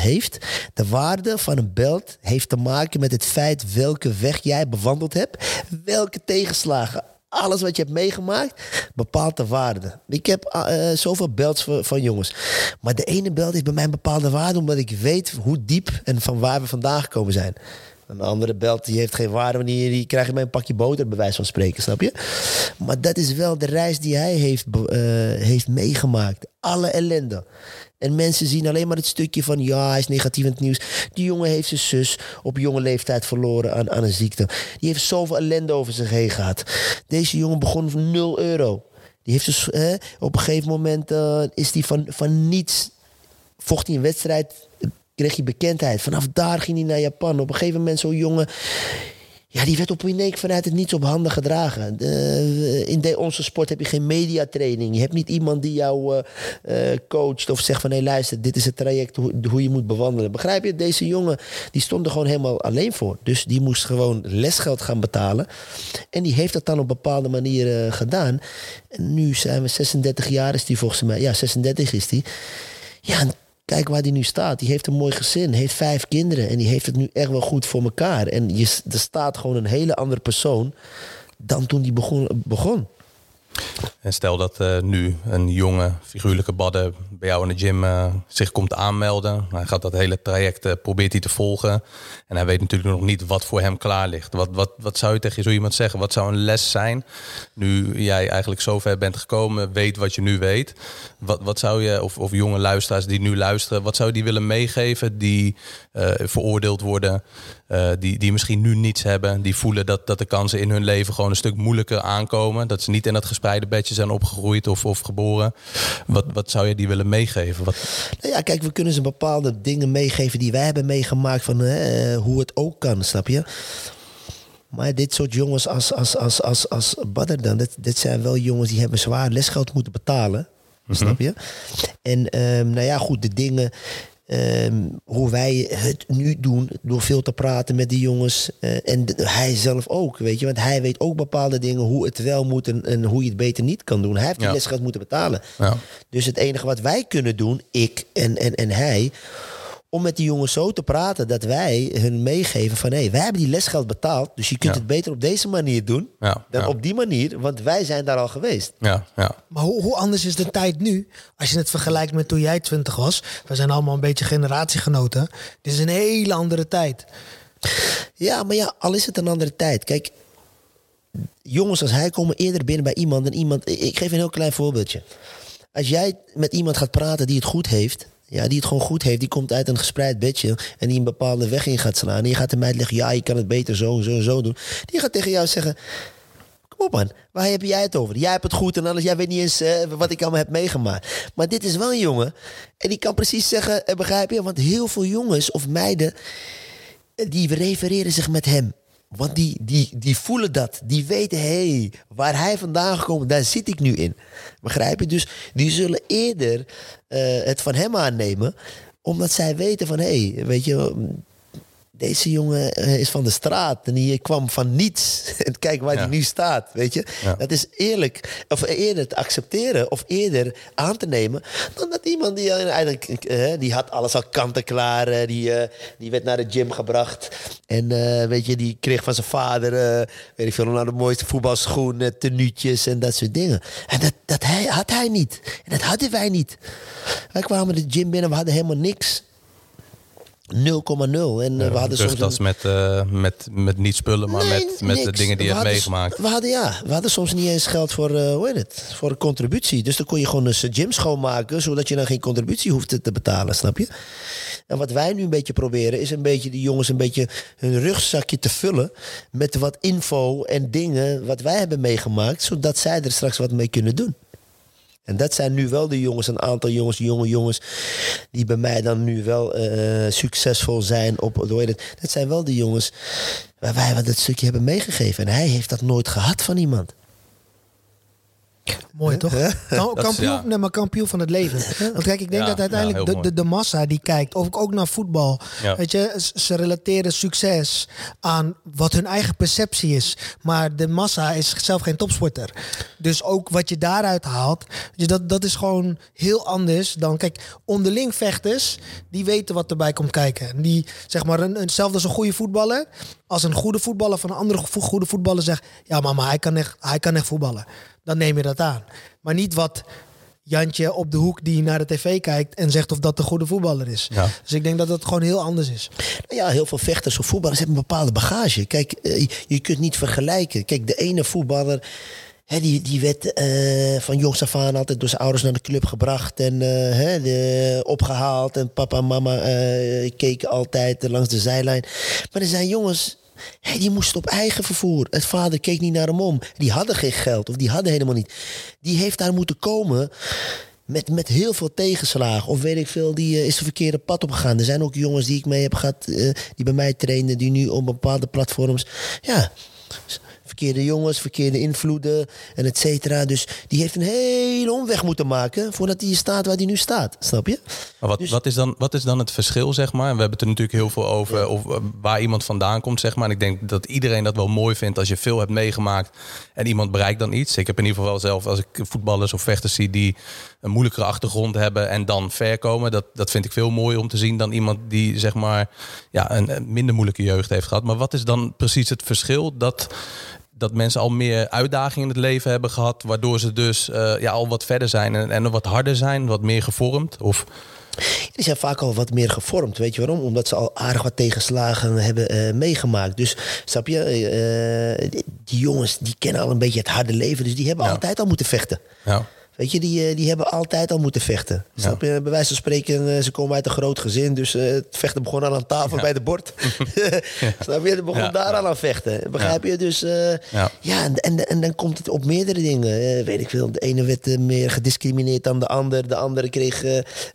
heeft? De waarde van een belt heeft te maken met het feit welke weg jij bewandeld hebt, welke tegenslagen. Alles wat je hebt meegemaakt bepaalt de waarde. Ik heb eh, eh, zoveel belts van, van jongens. Maar de ene belt is bij mij een bepaalde waarde omdat ik weet hoe diep en van waar we vandaan gekomen zijn. Een andere belt die heeft geen waarde wanneer die krijg je bij een pakje boter, bij wijze van spreken, snap je? Maar dat is wel de reis die hij heeft, eh, heeft meegemaakt. Alle ellende. En mensen zien alleen maar het stukje van ja, hij is negatief in het nieuws. Die jongen heeft zijn zus op jonge leeftijd verloren aan, aan een ziekte. Die heeft zoveel ellende over zich heen gehad. Deze jongen begon van 0 euro. Die heeft dus eh, op een gegeven moment eh, is die van, van niets vocht hij een wedstrijd, kreeg hij bekendheid. Vanaf daar ging hij naar Japan. Op een gegeven moment zo'n jongen... Ja, die werd op een week vanuit het niets op handen gedragen. Eh, in onze sport heb je geen mediatraining. Je hebt niet iemand die jou eh, eh, coacht of zegt van... hé luister, dit is het traject hoe, je moet bewandelen. Begrijp je? Deze jongen die stond er gewoon helemaal alleen voor. Dus die moest gewoon lesgeld gaan betalen. En die heeft dat dan op bepaalde manier eh, gedaan. En nu zijn we 36 jaar is die volgens mij. Ja, 36 is die. Ja, kijk waar die nu staat. Die heeft een mooi gezin, heeft vijf kinderen en die heeft het nu echt wel goed voor elkaar. En je, er staat gewoon een hele andere persoon dan toen die begon. begon. En stel dat uh, nu een jonge figuurlijke badden bij jou in de gym uh, zich komt aanmelden. Hij gaat dat hele traject, uh, probeert hij te volgen. En hij weet natuurlijk nog niet wat voor hem klaar ligt. Wat, wat, wat zou je tegen zo iemand zeggen? Wat zou een les zijn? Nu jij eigenlijk zover bent gekomen, weet wat je nu weet. Wat, wat zou je, of, of jonge luisteraars die nu luisteren, wat zou je die willen meegeven die veroordeeld worden? Die, die misschien nu niets hebben. Die voelen dat, dat de kansen in hun leven gewoon een stuk moeilijker aankomen. Dat ze niet in dat gespreide bedje zijn opgegroeid of, of geboren. Wat, wat zou je die willen meegeven? Wat... Nou ja, kijk, we kunnen ze bepaalde dingen meegeven die wij hebben meegemaakt van hè, hoe het ook kan, snap je? Maar dit soort jongens als, als, als, als, als Badr dan, dit, dit zijn wel jongens die hebben zwaar lesgeld moeten betalen. Mhm. Snap je? En um, nou ja, goed, de dingen Ehm, hoe wij het nu doen door veel te praten met die jongens. Uh, en hij zelf ook, weet je. Want hij weet ook bepaalde dingen, hoe het wel moet en, en hoe je het beter niet kan doen. Hij heeft die ja. lesgeld moeten betalen. Ja. Dus het enige wat wij kunnen doen, ik en, en, en hij om met die jongens zo te praten dat wij hun meegeven van hé, hey, wij hebben die lesgeld betaald, dus je kunt het beter op deze manier doen ja, dan op die manier, want wij zijn daar al geweest. Ja, ja. Maar hoe, hoe anders is de tijd nu als je het vergelijkt met toen jij twintig was? We zijn allemaal een beetje generatiegenoten. Dit is een hele andere tijd. Ja, maar ja, al is het een andere tijd. Kijk, jongens als hij komen eerder binnen bij iemand dan iemand. Ik geef een heel klein voorbeeldje. Als jij met iemand gaat praten die het goed heeft, ja, die het gewoon goed heeft, die komt uit een gespreid bedje en die een bepaalde weg in gaat slaan. En je gaat hem uitleggen, ja, je kan het beter zo en zo en zo doen. Die gaat tegen jou zeggen, kom op man, waar heb jij het over? Jij hebt het goed en alles, jij weet niet eens uh, wat ik allemaal heb meegemaakt. Maar dit is wel een jongen en die kan precies zeggen, uh, begrijp je? Want heel veel jongens of meiden, uh, die refereren zich met hem. Want die, die, die voelen dat. Die weten, hé, hey, waar hij vandaan gekomen, daar zit ik nu in. Begrijp je? Dus die zullen eerder uh, het van hem aannemen. Omdat zij weten van, hé, hey, weet je, deze jongen eh, is van de straat en die kwam van niets. En kijk waar hij nu staat, weet je. Dat is eerlijk, of eerder te accepteren of eerder aan te nemen... dan dat iemand die eh, eigenlijk, uh, die had alles al kant en klaar. die, die werd naar de gym gebracht. En weet je, die kreeg van zijn vader, weet ik veel, nou de mooiste voetbalschoenen, tenuutjes en dat soort dingen. En dat, dat hij, had hij niet. En dat hadden wij niet. Wij kwamen de gym binnen, we hadden helemaal niks. 0,0. En ja, we hadden soms. Met, uh, met, met niet spullen, maar nee, met, met de dingen die je hebt meegemaakt. We hadden, ja, we hadden soms niet eens geld voor, uh, hoe heet het, voor een contributie. Dus dan kon je gewoon een gym schoonmaken, zodat je dan geen contributie hoeft te betalen, snap je? En wat wij nu een beetje proberen, is een beetje die jongens een beetje hun rugzakje te vullen met wat info en dingen wat wij hebben meegemaakt, zodat zij er straks wat mee kunnen doen. En dat zijn nu wel de jongens, een aantal jongens, jonge jongens, die bij mij dan nu wel uh, succesvol zijn. Op, dat, dat zijn wel de jongens waar wij wat het stukje hebben meegegeven. En hij heeft dat nooit gehad van iemand. Mooi toch? kampioen, nee, maar kampioen van het leven. Want kijk, ik denk dat uiteindelijk de, de, de, massa die kijkt, of ook naar voetbal, weet je, ze relateren succes aan wat hun eigen perceptie is. Maar de massa is zelf geen topsporter. Dus ook wat je daaruit haalt, dus dat, dat is gewoon heel anders dan, kijk, onderling vechters, die weten wat erbij komt kijken. Die, zeg maar, een, hetzelfde als een goede voetballer. Als een goede voetballer van een andere goede voetballer zegt, ja, mama, hij kan echt, hij kan echt voetballen dan neem je dat aan. Maar niet wat Jantje op de hoek die naar de tv kijkt en zegt of dat de goede voetballer is. Ja. Dus ik denk dat het gewoon heel anders is. Nou ja, heel veel vechters of voetballers hebben een bepaalde bagage. Kijk, eh, je kunt niet vergelijken. Kijk, de ene voetballer. Hè, die, die werd uh, van jongs af aan altijd door zijn ouders naar de club gebracht en uh, hè, de, opgehaald. En papa en mama keken altijd langs de zijlijn. Maar er zijn jongens Hey, die moest op eigen vervoer. Het vader keek niet naar hem om. Die hadden geen geld of die hadden helemaal niet. Die heeft daar moeten komen met, met heel veel tegenslagen. Of weet ik veel, die uh, is de verkeerde pad opgegaan. Er zijn ook jongens die ik mee heb gehad, uh, die bij mij trainen, die nu op bepaalde platforms. Ja, verkeerde jongens, verkeerde invloeden en et cetera. Dus die heeft een hele omweg moeten maken voordat hij staat waar hij nu staat. Snap je? Maar wat, dus- wat, is dan, wat is dan het verschil, zeg maar? We hebben het er natuurlijk heel veel over of, eh, waar iemand vandaan komt, zeg maar. En ik denk dat iedereen dat wel mooi vindt als je veel hebt meegemaakt en iemand bereikt dan iets. Ik heb in ieder geval zelf, als ik voetballers of vechters zie die een moeilijkere achtergrond hebben en dan ver komen, dat, dat vind ik veel mooier om te zien dan iemand die, zeg maar, ja, een minder moeilijke jeugd heeft gehad. Maar wat is dan precies het verschil dat dat mensen al meer uitdagingen in het leven hebben gehad, waardoor ze dus eh, ja, al wat verder zijn en, en wat harder zijn, wat meer gevormd? Of... Die zijn vaak al wat meer gevormd. Weet je waarom? Omdat ze al aardig wat tegenslagen hebben eh, meegemaakt. Dus snap je, eh, die, die jongens die kennen al een beetje het harde leven. Dus die hebben Ja. altijd al moeten vechten. Ja. Weet je, die, eh, die hebben altijd al moeten vechten. Snap je? Bij wijze van spreken, eh, ze komen uit een groot gezin. Dus eh, het vechten begon al aan tafel bij de bord. Snap je? Het begon Ja, daar al aan vechten. Begrijp je? Dus Ja. ja, en, en, en dan komt het op meerdere dingen. Weet ik veel. De ene werd meer gediscrimineerd dan de ander. De andere kreeg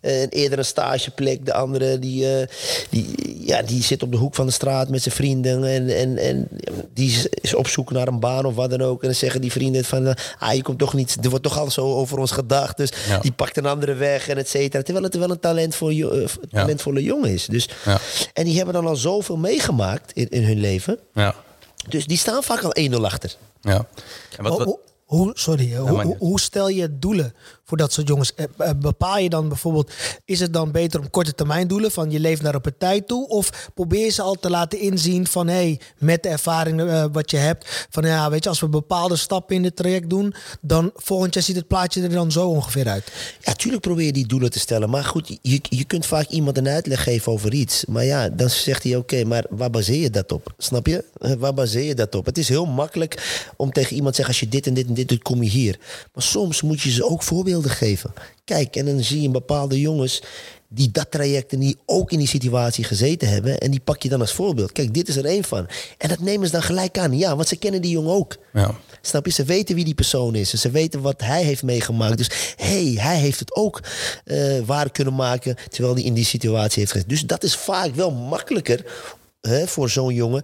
een eerder een stageplek. De andere die, die, ja, die zit op de hoek van de straat met zijn vrienden. En, en, en die is- op zoek naar een baan of wat dan ook. En dan zeggen die vrienden van... ah, je komt toch niet... Er wordt toch al zo over ons gedacht. Dus Ja. die pakt een andere weg en et cetera. Terwijl het wel een talentvol, jo- eh, talentvolle jongen is. Dus, Ja. En die hebben dan al zoveel meegemaakt in, in hun leven. Ja. Dus die staan vaak al 1-0 achter. ja. En wat, Hoe- wat, Hoe, sorry, hoe stel je doelen voor dat soort jongens? Eh, eh, Bepaal je dan bijvoorbeeld, is het dan beter om korte termijn doelen van je leeft naar een partij toe? Of probeer ze al te laten inzien van hé, hey, met de ervaring eh, wat je hebt, van ja, weet je, als we bepaalde stappen in dit traject doen, dan volgend jaar ziet het plaatje er dan zo ongeveer uit. Ja, tuurlijk probeer je die doelen te stellen. Maar goed, je, je kunt vaak iemand een uitleg geven over iets. Maar ja, dan zegt hij oké, maar waar baseer je dat op? Snap je? Waar baseer je dat op? Het is heel makkelijk om tegen iemand te zeggen... als je dit en dit en dit doet, kom je hier. Maar soms moet je ze ook voorbeelden geven. Kijk, en dan zie je bepaalde jongens... die dat traject en die ook in die situatie gezeten hebben... en die pak je dan als voorbeeld. Kijk, dit is er één van. En dat nemen ze dan gelijk aan. Ja, want ze kennen die jongen ook. ja. Snap je? Ze weten wie die persoon is. En ze weten wat hij heeft meegemaakt. Dus hey, hij heeft het ook eh, waar kunnen maken. terwijl hij in die situatie heeft gezeten. Dus dat is vaak wel makkelijker. Hè, voor zo'n jongen.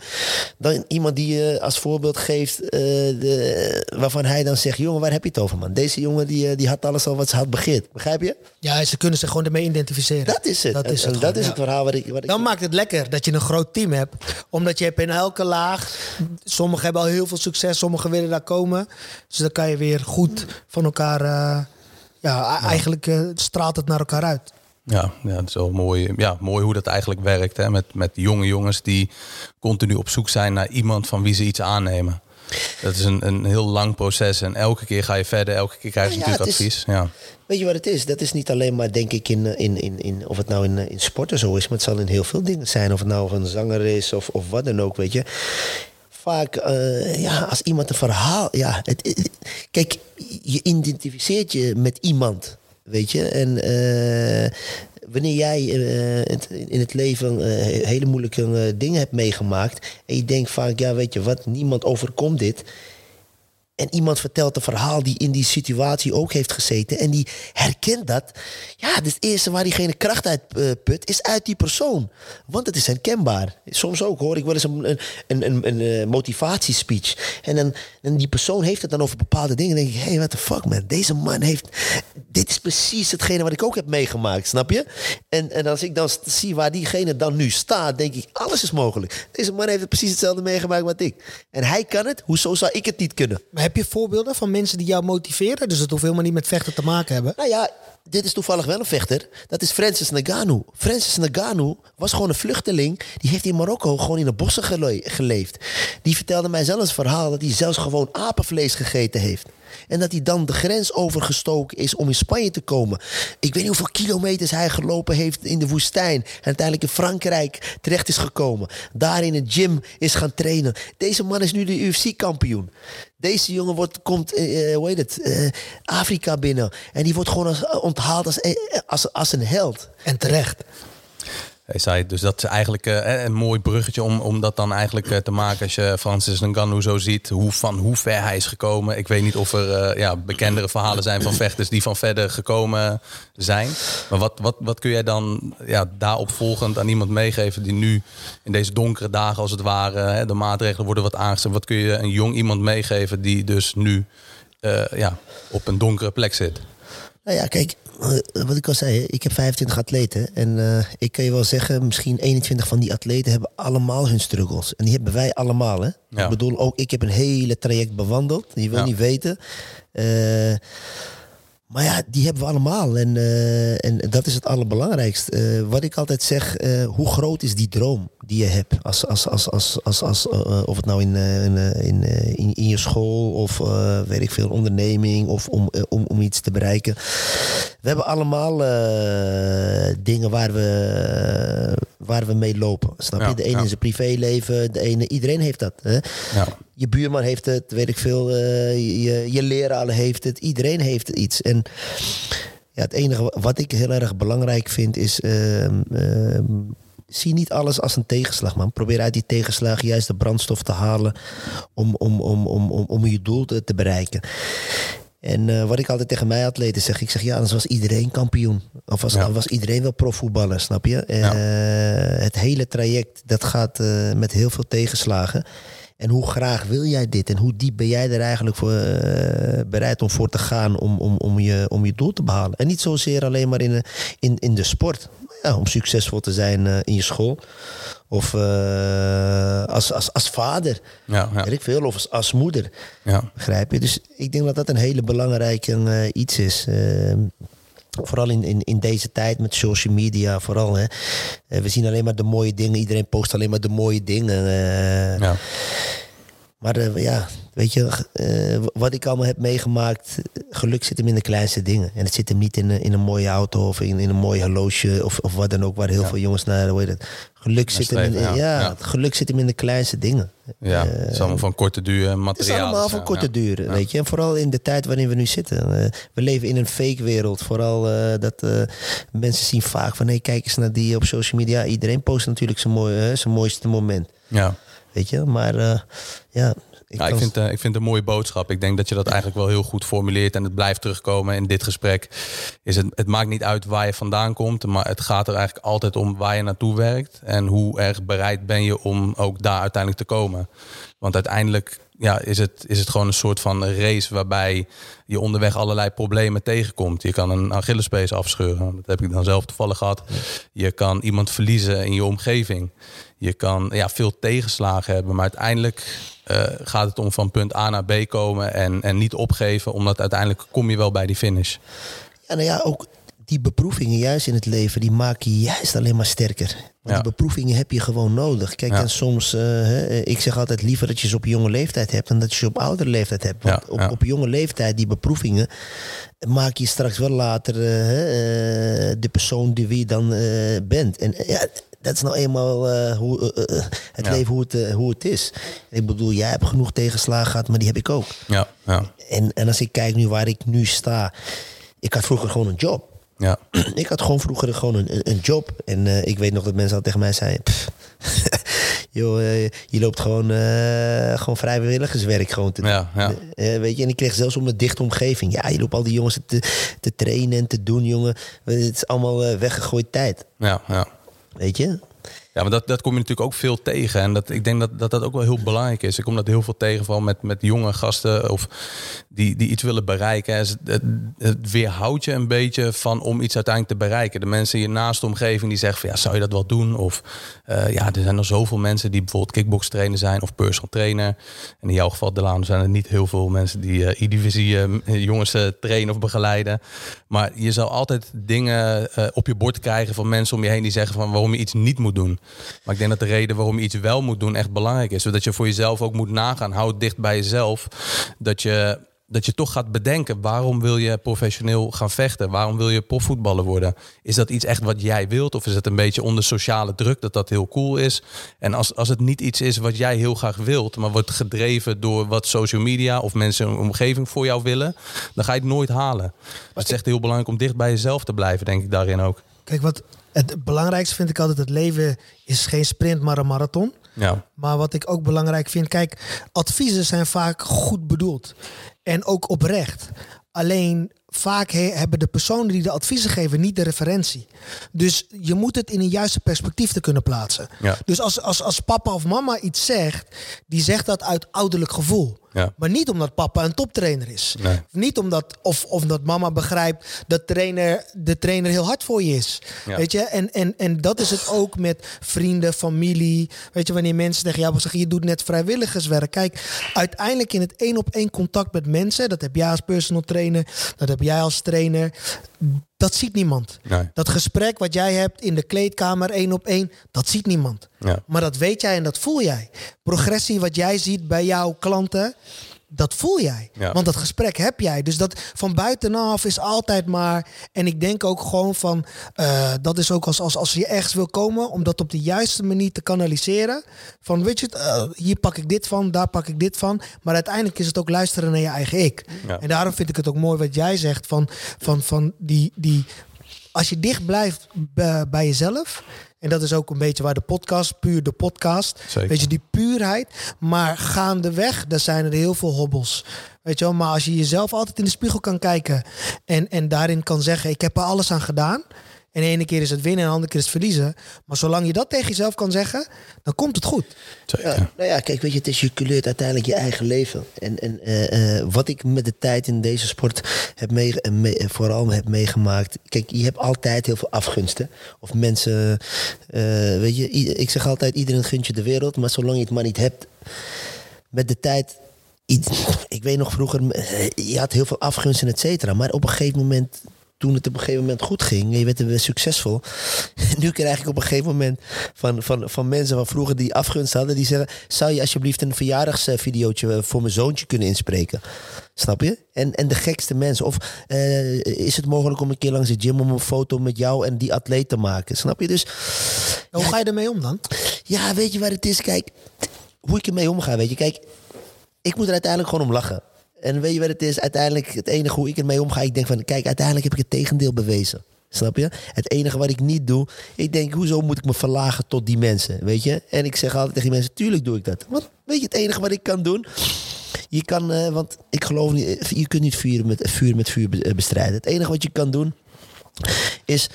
Dan iemand die je als voorbeeld geeft. eh, de, waarvan hij dan zegt: Jongen, waar heb je het over, man? Deze jongen die, eh, die had alles al wat ze had begeerd. Begrijp je? Ja, ze kunnen zich gewoon ermee identificeren. Dat is het. Dat is En het, dat is het verhaal wat ik. Dan maakt het lekker dat je een groot team hebt. Omdat je hebt in elke laag... Sommigen hebben al heel veel succes, sommigen willen daar komen. Dus dan kan je weer goed van elkaar... eh, ja, eigenlijk eh, straalt het naar elkaar uit. Ja, ja, het is wel mooi, ja, mooi hoe dat eigenlijk werkt. Hè? Met, met jonge jongens die continu op zoek zijn naar iemand van wie ze iets aannemen. Dat is een, een heel lang proces en elke keer ga je verder, elke keer krijg je Ja, natuurlijk is- advies. Ja. Weet je wat het is? Dat is niet alleen maar, denk ik, in, in, in, in of het nou in, in sporten zo is, maar het zal in heel veel dingen zijn. Of het nou een zanger is of, of wat dan ook, weet je. Vaak, eh, ja, als iemand een verhaal. Ja, het, het- kijk, je identificeert je met iemand, weet je. En eh, wanneer jij eh, in het leven eh, hele moeilijke dingen hebt meegemaakt. en je denkt vaak, ja, weet je wat, niemand overkomt dit. En iemand vertelt een verhaal die in die situatie ook heeft gezeten. En die herkent dat. Ja, dus het eerste waar diegene kracht uit eh, put, is uit die persoon. Want het is herkenbaar. Soms ook hoor ik wel eens een, een, een, een, eh, motivatiespeech. En, dan, en die persoon heeft het dan over bepaalde dingen. Dan denk ik, hé, hey, what the fuck man. Deze man heeft... Dit is precies hetgene wat ik ook heb meegemaakt, snap je? En, en als ik dan zie waar diegene dan nu staat, denk ik, alles is mogelijk. Deze man heeft het precies hetzelfde meegemaakt wat ik. En hij kan het, hoezo zou ik het niet kunnen? Heb je voorbeelden van mensen die jou motiveren? Dus het hoeft helemaal niet met vechten te maken hebben. Nou ja, dit is toevallig wel een vechter. Dat is Francis Ngannou. Francis Ngannou was gewoon een vluchteling. Die heeft in Marokko gewoon in de bossen gele- geleefd. Die vertelde mij zelfs een verhaal dat hij zelfs gewoon apenvlees gegeten heeft. En dat hij dan de grens overgestoken is om in Spanje te komen. Ik weet niet hoeveel kilometers hij gelopen heeft in de woestijn. En uiteindelijk in Frankrijk terecht is gekomen. Daar in een gym is gaan trainen. Deze man is nu de UFC-kampioen. Deze jongen wordt, komt, eh, hoe heet het, eh, Afrika binnen. En die wordt gewoon als, onthaald als, als, als een held. En terecht. Hij zei, dus dat is eigenlijk eh, een mooi bruggetje om, om dat dan eigenlijk eh, te maken. Als je Francis Ngannou zo ziet, hoe, van hoe ver hij is gekomen. Ik weet niet of er eh, ja, bekendere verhalen zijn van vechters die van verder gekomen zijn. Maar wat, wat, wat kun jij dan ja, daarop volgend aan iemand meegeven die nu in deze donkere dagen als het ware, de maatregelen worden wat aangezet. Wat kun je een jong iemand meegeven die dus nu eh, ja, op een donkere plek zit? Nou ja, kijk, eh, wat ik al zei, ik heb 25 atleten. En eh, ik kan je wel zeggen, misschien 21 van die atleten hebben allemaal hun struggles. En die hebben wij allemaal. Hè? Ja. Ik bedoel, ook ik heb een hele traject bewandeld. Je wil Ja. niet weten. Eh, Maar ja, die hebben we allemaal. En, eh, en dat is het allerbelangrijkste. Eh, wat ik altijd zeg, eh, hoe groot is die droom die je hebt? Als, als, als, als, als, als, of het nou in, in, in, in, je school of weet ik veel, onderneming of om, om, om iets te bereiken. We hebben allemaal dingen waar we, waar we mee lopen. Snap Ja, je? De ene ja. in zijn privéleven, de ene, iedereen heeft dat. Hè? Ja. Je buurman heeft het, weet ik veel. eh, je, je leraar heeft het. Iedereen heeft iets. En ja, het enige wat ik heel erg belangrijk vind is... ehm, ehm, zie niet alles als een tegenslag, man. Probeer uit die tegenslag juist de brandstof te halen... om, om, om, om, om, om je doel te, te bereiken. En eh, wat ik altijd tegen mijn atleten zeg, ik zeg ja, anders was iedereen kampioen. Of was, Ja. was iedereen wel profvoetballer, snap je? Ja. Eh, het hele traject, dat gaat eh, met heel veel tegenslagen. En hoe graag wil jij dit? En hoe diep ben jij er eigenlijk voor bereid om voor te gaan om, om, om, je, om je doel te behalen? En niet zozeer alleen maar in, in, in de sport. Ja, om succesvol te zijn eh, in je school. Of eh, als, als, als vader, Ja, ja, weet ik veel. Of als, als moeder. ja. Begrijp je? Dus ik denk dat dat een hele belangrijke eh, iets is. Vooral in, in, in deze tijd met social media, vooral. Hè. We zien alleen maar de mooie dingen. Iedereen post alleen maar de mooie dingen. ja. Maar eh, ja, weet je, eh, wat ik allemaal heb meegemaakt, geluk zit hem in de kleinste dingen. En het zit hem niet in, een- in een mooie auto of in, in een mooi horloge of, of wat dan ook, waar heel Ja. veel jongens naar, hoe heet het? Geluk zit hem in, ja, ja. ja, het geluk zit hem in de kleinste dingen. ja. het is allemaal van korte duur en Het materiaal. is allemaal van korte duur, Ja. weet je. En vooral in de tijd waarin we nu zitten. Eh, we leven in een fake wereld. Vooral eh, dat eh, mensen zien vaak van... hé, kijk eens naar die op social media. Iedereen post natuurlijk zijn, mooie, hè, zijn mooiste moment. Ja. Weet je, maar eh, ja... Ik Ja, ik, kan- vind, eh, ik vind het een mooie boodschap. Ik denk dat je dat eigenlijk wel heel goed formuleert en het blijft terugkomen in dit gesprek. Is het, het maakt niet uit waar je vandaan komt, maar het gaat er eigenlijk altijd om waar je naartoe werkt en hoe erg bereid ben je om ook daar uiteindelijk te komen. Want uiteindelijk ja, is, het, is het gewoon een soort van race waarbij je onderweg allerlei problemen tegenkomt. Je kan een Achillespees afscheuren, dat heb ik dan zelf toevallig gehad. Je kan iemand verliezen in je omgeving. Je kan ja, veel tegenslagen hebben, maar uiteindelijk eh, gaat het om van punt A naar B komen en, en niet opgeven, omdat uiteindelijk kom je wel bij die finish. Ja, nou ja, ook die beproevingen juist in het leven, die maken je juist alleen maar sterker. Want Ja. die beproevingen heb je gewoon nodig. Kijk, Ja. en soms, eh, hè, ik zeg altijd liever dat je ze op jonge leeftijd hebt dan dat je ze op oudere leeftijd hebt. Want Ja, op, op jonge leeftijd, die beproevingen, maak je straks wel later eh, eh, de persoon die wie je dan eh, bent. En eh, ja, dat is nou eenmaal eh, hoe, eh, eh, het Ja. leven hoe het, hoe het is. Ik bedoel, jij hebt genoeg tegenslagen gehad, maar die heb ik ook. Ja, ja, En, en als ik kijk nu waar ik nu sta, ik had vroeger gewoon een job. ja. Ik had gewoon vroeger gewoon een, een- job. En ik weet nog dat mensen al tegen mij zeiden... "Pff, joh, je loopt gewoon, gewoon vrijwilligerswerk gewoon te. Ja, ja. Weet je, en ik kreeg zelfs om een dichte omgeving. Ja, je loopt al die jongens te, te trainen en te doen, jongen. Het is allemaal weggegooid tijd. ja, ja. Weet je? Ja, maar dat, dat kom je natuurlijk ook veel tegen. En dat, ik denk dat, dat dat ook wel heel belangrijk is. Ik kom dat heel veel tegen, vooral met, met jonge gasten of die, die iets willen bereiken. Het, het, het weerhoudt je een beetje van om iets uiteindelijk te bereiken. De mensen in je naaste omgeving die zeggen van ja, zou je dat wel doen? Of eh, ja, er zijn nog zoveel mensen die bijvoorbeeld kickbox trainer zijn of personal trainer. En in jouw geval, Delano, zijn er niet heel veel mensen die eh E-divisie eh, jongens trainen of begeleiden. Maar je zal altijd dingen op je bord krijgen van mensen om je heen die zeggen van waarom je iets niet moet doen. Maar ik denk dat de reden waarom je iets wel moet doen echt belangrijk is. Zodat je voor jezelf ook moet nagaan. Hou het dicht bij jezelf. Dat je, dat je toch gaat bedenken waarom wil je professioneel gaan vechten? Waarom wil je profvoetballer worden? Is dat iets echt wat jij wilt? Of is het een beetje onder sociale druk dat dat heel cool is? En als, als het niet iets is wat jij heel graag wilt, maar wordt gedreven door wat social media of mensen in je omgeving voor jou willen, dan ga je het nooit halen. Dus het is echt heel belangrijk om dicht bij jezelf te blijven, denk ik daarin ook. Kijk, wat het belangrijkste vind ik altijd, het leven is geen sprint, maar een marathon. Ja, Maar wat ik ook belangrijk vind, kijk, adviezen zijn vaak goed bedoeld. En ook oprecht. Alleen vaak he- hebben de personen die de adviezen geven niet de referentie. Dus je moet het in een juiste perspectief te kunnen plaatsen. Ja. Dus als, als, als papa of mama iets zegt, die zegt dat uit ouderlijk gevoel. Ja. Maar niet omdat papa een toptrainer is. Nee. Niet omdat, of, of omdat mama begrijpt dat trainer, de trainer heel hard voor je is. Ja. Weet je? En, en, en dat is het ook met vrienden, familie. Weet je, wanneer mensen tegen jou zeggen, je doet net vrijwilligerswerk. Kijk, uiteindelijk in het één op één contact met mensen, dat heb jij als personal trainer, dat heb jij als trainer. Dat ziet niemand. Nee. Dat gesprek wat jij hebt in de kleedkamer één op één, dat ziet niemand. Ja. Maar dat weet jij en dat voel jij. Progressie wat jij ziet bij jouw klanten, dat voel jij. Ja. Want dat gesprek heb jij. Dus dat van buitenaf is altijd maar. En ik denk ook gewoon van. eh, dat is ook als, als, als je ergens wil komen. om dat op de juiste manier te kanaliseren. Van weet je, het, eh, hier pak ik dit van, daar pak ik dit van. Maar uiteindelijk is het ook luisteren naar je eigen ik. Ja. En daarom vind ik het ook mooi wat jij zegt. Van, van, van die, die. Als je dicht blijft bij, bij jezelf. En dat is ook een beetje waar de podcast, puur de podcast. Zeker. Weet je, die puurheid. Maar gaandeweg, daar zijn er heel veel hobbels. Weet je wel, maar als je jezelf altijd in de spiegel kan kijken. En, en daarin kan zeggen, ik heb er alles aan gedaan. En de ene keer is het winnen en de andere keer is het verliezen. Maar zolang je dat tegen jezelf kan zeggen, dan komt het goed. Zeker. Ja, nou ja, kijk, weet je, het is je kleurt uiteindelijk je eigen leven. En, en eh, eh, wat ik met de tijd in deze sport heb mee, eh, mee- eh, vooral heb meegemaakt. Kijk, je hebt altijd heel veel afgunsten. Of mensen, eh, weet je, ik zeg altijd, iedereen gunt je de wereld. Maar zolang je het maar niet hebt, met de tijd... Ik weet nog vroeger, je had heel veel afgunst en et cetera. Maar op een gegeven moment, toen het op een gegeven moment goed ging... je werd weer succesvol... nu krijg ik op een gegeven moment van, van, van mensen van vroeger die afgunst hadden... die zeggen, zou je alsjeblieft een verjaardagsvideootje voor mijn zoontje kunnen inspreken? Snap je? En, en de gekste mensen. Of eh, is het mogelijk om een keer langs de gym... om een foto met jou en die atleet te maken? Snap je? Dus Hoe ga je ermee om dan? ja, weet je waar het is? Kijk, hoe ik ermee omga, weet je. Kijk, ik moet er uiteindelijk gewoon om lachen. En weet je wat het is? Uiteindelijk, het enige hoe ik ermee omga, ik denk van, kijk, uiteindelijk heb ik het tegendeel bewezen. Snap je? Het enige wat ik niet doe, ik denk, hoezo moet ik me verlagen tot die mensen, weet je? En ik zeg altijd tegen die mensen, tuurlijk doe ik dat. Want weet je, het enige wat ik kan doen, je kan, eh, want ik geloof niet, je kunt niet vuur met vuur, met vuur eh, bestrijden. Het enige wat je kan doen, is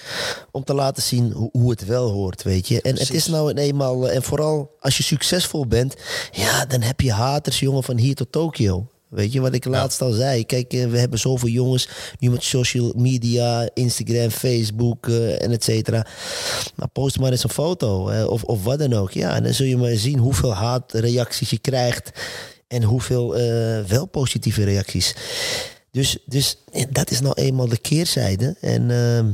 om te laten zien hoe, het wel hoort, weet je. En het is nou eenmaal, eh, en vooral als je succesvol bent, ja, dan heb je haters, jongen, van hier tot Tokio. Weet je wat ik laatst al zei? Kijk, eh, we hebben zoveel jongens nu met social media, Instagram, Facebook eh, en et cetera. Nou, post maar eens een foto of, of wat dan ook. Ja, en dan zul je maar zien hoeveel haatreacties je krijgt en hoeveel eh, wel positieve reacties. Dus, dus dat is nou eenmaal de keerzijde. En ehm,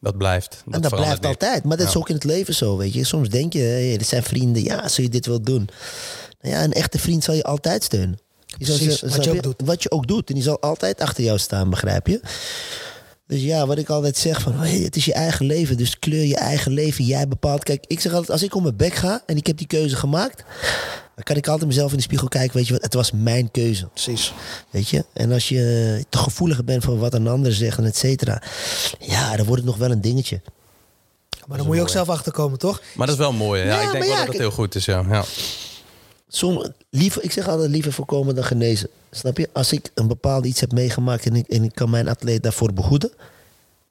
Dat blijft. Dat, en dat blijft niet. altijd. Maar dat is ook in het leven zo, weet je. Soms denk je, hey, dit zijn vrienden. Ja, zul je dit wel doen? Nou ja, een echte vriend zal je altijd steunen. Precies, wat je ook doet. Wat je ook doet. En die zal altijd achter jou staan, begrijp je? Dus ja, wat ik altijd zeg van, hey, het is je eigen leven. Dus kleur je eigen leven. Jij bepaalt. Kijk, ik zeg altijd, als ik om mijn bek ga en ik heb die keuze gemaakt... dan kan ik altijd mezelf in de spiegel kijken. Weet je wat, het was mijn keuze. Precies. Weet je? En als je te gevoelig bent van wat een ander zegt en et cetera... ja, dan wordt het nog wel een dingetje. Maar dan moet je ook zelf achterkomen, toch? Maar dat is wel mooi. hè? Ja, Ja, ik denk wel ja, dat het heel goed is. Ja. Ja. Som, liever, ik zeg altijd liever voorkomen dan genezen. Snap je? Als ik een bepaald iets heb meegemaakt en ik, en ik kan mijn atleet daarvoor behoeden.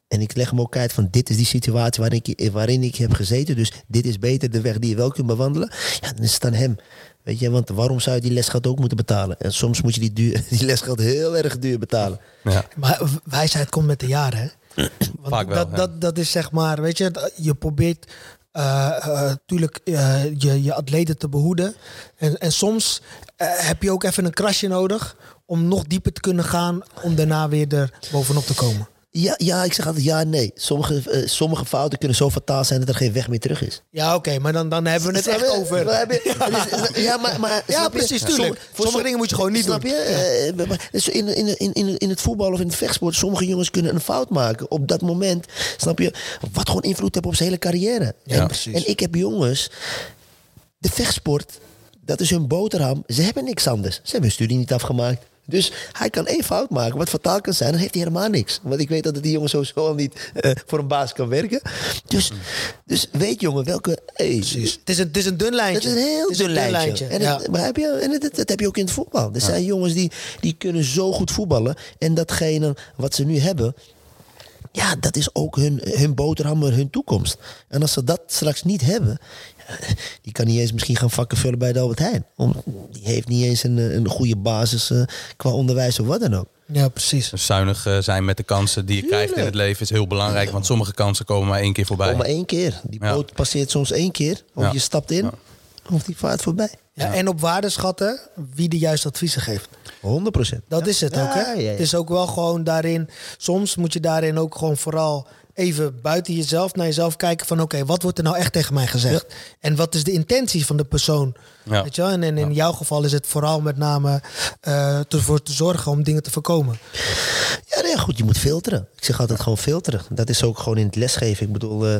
En ik leg hem ook uit van dit is die situatie waarin ik, waarin ik heb gezeten. Dus dit is beter de weg die je wel kunt bewandelen. Ja, dan is het aan hem. Weet je, want waarom zou je die lesgeld ook moeten betalen? En soms moet je die, duur, die lesgeld heel erg duur betalen. Ja. Maar wijsheid komt met de jaren, hè? Want Vaak wel, dat, ja. dat, dat is zeg maar, weet je, je probeert natuurlijk je, je atleten te behoeden. En, en soms eh, heb je ook even een krasje nodig om nog dieper te kunnen gaan, om daarna weer er bovenop te komen. Ja, ja, ik zeg altijd ja en nee. Sommige, eh, sommige fouten kunnen zo fataal zijn dat er geen weg meer terug is. Ja, oké, maar dan, dan hebben we het Snap echt over. We hebben- Ja, maar, maar Ja, precies, Sommige- tuurlijk. voor Sommige som- dingen moet je gewoon niet snap doen. je? Eh, maar- dus in, in, in, in, in het voetbal of in het vechtsport, sommige jongens kunnen een fout maken op dat moment. Snap je? Wat gewoon invloed heeft op zijn hele carrière. Ja, en, precies. en ik heb jongens, de vechtsport, dat is hun boterham. Ze hebben niks anders. Ze hebben hun studie niet afgemaakt. Dus hij kan één fout maken, wat fataal kan zijn, dan heeft hij helemaal niks. Want ik weet dat die jongen sowieso al niet eh, voor een baas kan werken. Dus, dus weet jongen, welke... Hey, Precies. Het is een, het is een dun lijntje. het is een heel is dun lijntje. En, ja. het, begrijp je? en dat heb je ook in het voetbal. Er zijn jongens die, die kunnen zo goed voetballen. En datgene wat ze nu hebben, Ja, dat is ook hun, hun boterham en hun toekomst. En als ze dat straks niet hebben, die kan niet eens misschien gaan vakken vullen bij de Albert Heijn. Om, die heeft niet eens een, een goede basis eh, qua onderwijs of wat dan ook. Ja, precies. Dus zuinig eh, zijn met de kansen die je krijgt in het leven is heel belangrijk. Want sommige kansen komen maar één keer voorbij. Kom maar één keer. Die Ja. boot passeert soms één keer. Of Ja. je stapt in, of die vaart voorbij. Ja, En op waarde schatten wie de juiste adviezen geeft. 100 procent. Dat is het ook, hè? ja, ja. Het is ook wel gewoon daarin... Soms moet je daarin ook gewoon vooral even buiten jezelf naar jezelf kijken van... oké, wat wordt er nou echt tegen mij gezegd? En wat is de intentie van de persoon? Ja. Weet je wel? En, en in jouw geval is het vooral met name eh, ervoor te zorgen om dingen te voorkomen. Ja, nee, goed, je moet filteren. Ik zeg altijd gewoon filteren. Dat is ook gewoon in het lesgeven. Ik bedoel, eh,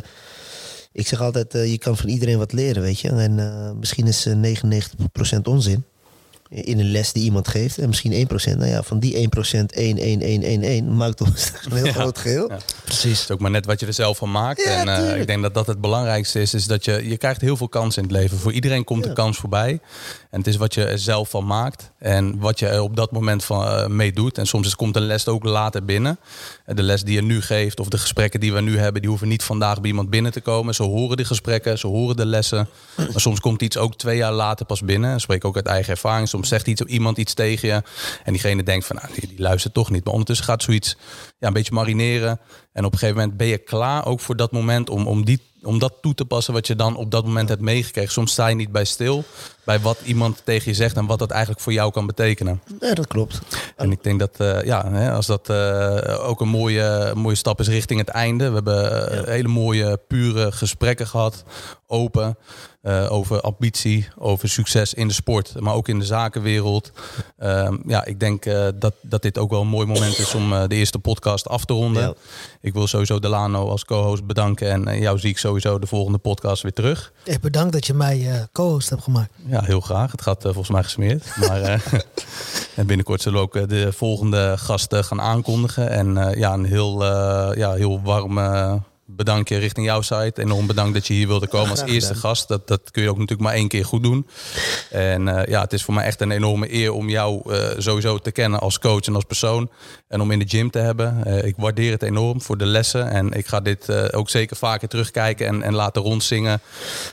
ik zeg altijd, eh, je kan van iedereen wat leren, weet je. En misschien is eh, 99% onzin in een les die iemand geeft. En misschien 1%. Nou ja, van die 1% 1, 1, 1, 1, 1 maakt toch een heel Ja. groot geheel. Ja. Precies. Het is ook maar net wat je er zelf van maakt. Ja, en eh, tuurlijk. ik denk dat dat het belangrijkste is. Is dat je, je krijgt heel veel kansen in het leven. Voor iedereen komt een kans voorbij. En het is wat je er zelf van maakt. En wat je er op dat moment van, eh, mee doet. En soms is, komt een les ook later binnen. De les die je nu geeft of de gesprekken die we nu hebben... die hoeven niet vandaag bij iemand binnen te komen. Ze horen de gesprekken, ze horen de lessen. Maar soms komt iets ook twee jaar later pas binnen. Spreek ook uit eigen ervaring. Soms zegt iets, iemand iets tegen je. En diegene denkt van, nou, die, die luistert toch niet. Maar ondertussen gaat zoiets ja, een beetje marineren. En op een gegeven moment ben je klaar ook voor dat moment om, om, die, om dat toe te passen wat je dan op dat moment hebt meegekregen. Soms sta je niet bij stil bij wat iemand tegen je zegt en wat dat eigenlijk voor jou kan betekenen. Ja, dat klopt. En ik denk dat eh, ja, hè, als dat eh, ook een mooie, mooie stap is richting het einde. We hebben eh, hele mooie, pure gesprekken gehad. Open. over ambitie, over succes in de sport, maar ook in de zakenwereld. Ehm, ja, ik denk dat, dat dit ook wel een mooi moment is om de eerste podcast af te ronden. Ja. Ik wil sowieso Delano als co-host bedanken. En jou zie ik sowieso de volgende podcast weer terug. Echt bedankt dat je mij co-host hebt gemaakt. Ja, heel graag. Het gaat eh, volgens mij gesmeerd. Maar eh, en binnenkort zullen we ook eh, de volgende gasten gaan aankondigen. En ja, een heel, ja, heel warm bedankje richting jouw site. Enorm bedankt dat je hier wilde komen als eerste gast. Dat, dat kun je ook natuurlijk maar één keer goed doen. En eh, ja, het is voor mij echt een enorme eer om jou eh, sowieso te kennen als coach en als persoon. En om in de gym te hebben. Eh, ik waardeer het enorm voor de lessen. En ik ga dit ook zeker vaker terugkijken en, en laten rondzingen.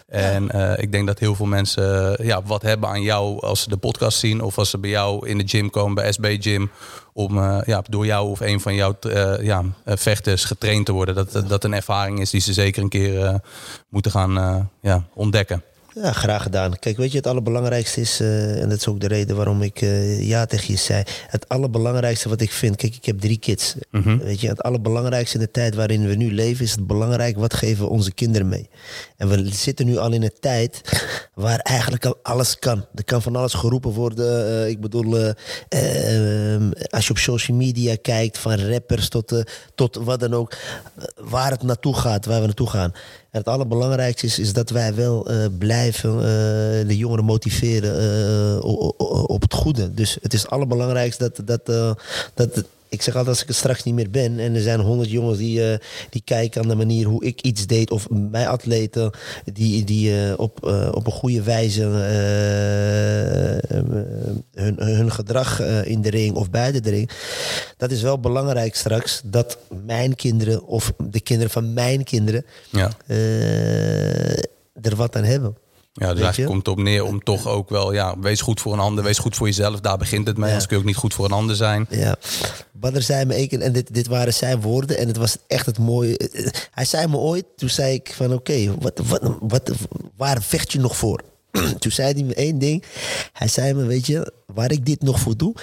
En ik denk dat heel veel mensen ja, wat hebben aan jou als ze de podcast zien. Of als ze bij jou in de gym komen, bij SB Gym. Om eh, ja, door jou of een van jouw eh, ja, eh, vechters getraind te worden. Dat, dat een ervaring is die ze zeker een keer moeten gaan ja, ontdekken. Ja, graag gedaan. Kijk, weet je, het allerbelangrijkste is, eh, en dat is ook de reden waarom ik eh, ja tegen je zei. Het allerbelangrijkste wat ik vind, kijk, ik heb drie kids. Weet je, het allerbelangrijkste in de tijd waarin we nu leven, is het belangrijk wat geven we onze kinderen mee. En we zitten nu al in een tijd waar eigenlijk al alles kan. Er kan van alles geroepen worden. eh, ik bedoel, eh, ehm, als je op social media kijkt, van rappers tot, tot wat dan ook, waar het naartoe gaat, waar we naartoe gaan. En het allerbelangrijkste is, is dat wij wel eh, blijven eh, de jongeren motiveren eh, op het goede. Dus het is het allerbelangrijkste dat, dat, dat ik zeg altijd als ik er straks niet meer ben en er zijn honderd jongens die, eh, die kijken aan de manier hoe ik iets deed of mijn atleten die, die eh, op, eh, op een goede wijze hun, hun gedrag in de ring of buiten de ring. Dat is wel belangrijk straks dat mijn kinderen of de kinderen van mijn kinderen Ja. er wat aan hebben. Ja, dus eigenlijk komt het op neer om toch ook wel, ja, wees goed voor een ander, wees goed voor jezelf. Daar begint het mee. Ja. Anders kun je ook niet goed voor een ander zijn. Ja. Badr zei me één keer, en dit, dit waren zijn woorden, en het was echt het mooie. eh, Hij zei me ooit, toen zei ik van oké, wat, wat, wat, waar vecht je nog voor? toen zei hij me één ding. Hij zei me, weet je, waar ik dit nog voor doe,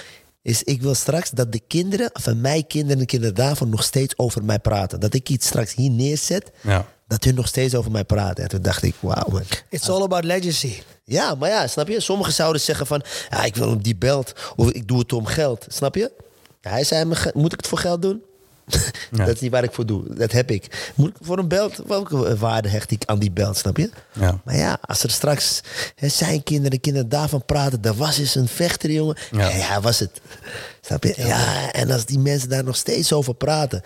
is ik wil straks dat de kinderen van mijn kinderen en kinderen daarvan nog steeds over mij praten. Dat ik iets straks hier neerzet, Ja. Dat hun nog steeds over mij praten. En toen dacht ik, wauw man. It's all about legacy. Ja, maar ja, snap je? Sommigen zouden zeggen van, ja, ik wil op die belt of ik doe het om geld. Snap je? Hij zei me, "Ge- moet ik het voor geld doen? dat is niet waar ik voor doe. Dat heb ik. Moet ik voor een belt? Welke waarde hecht ik aan die belt, snap je? Ja. Maar ja, als er straks hè, zijn kinderen, kinderen daarvan praten, dat was eens een vechter, jongen. Ja. Ja, ja was het. Snap je? Ja, en als die mensen daar nog steeds over praten,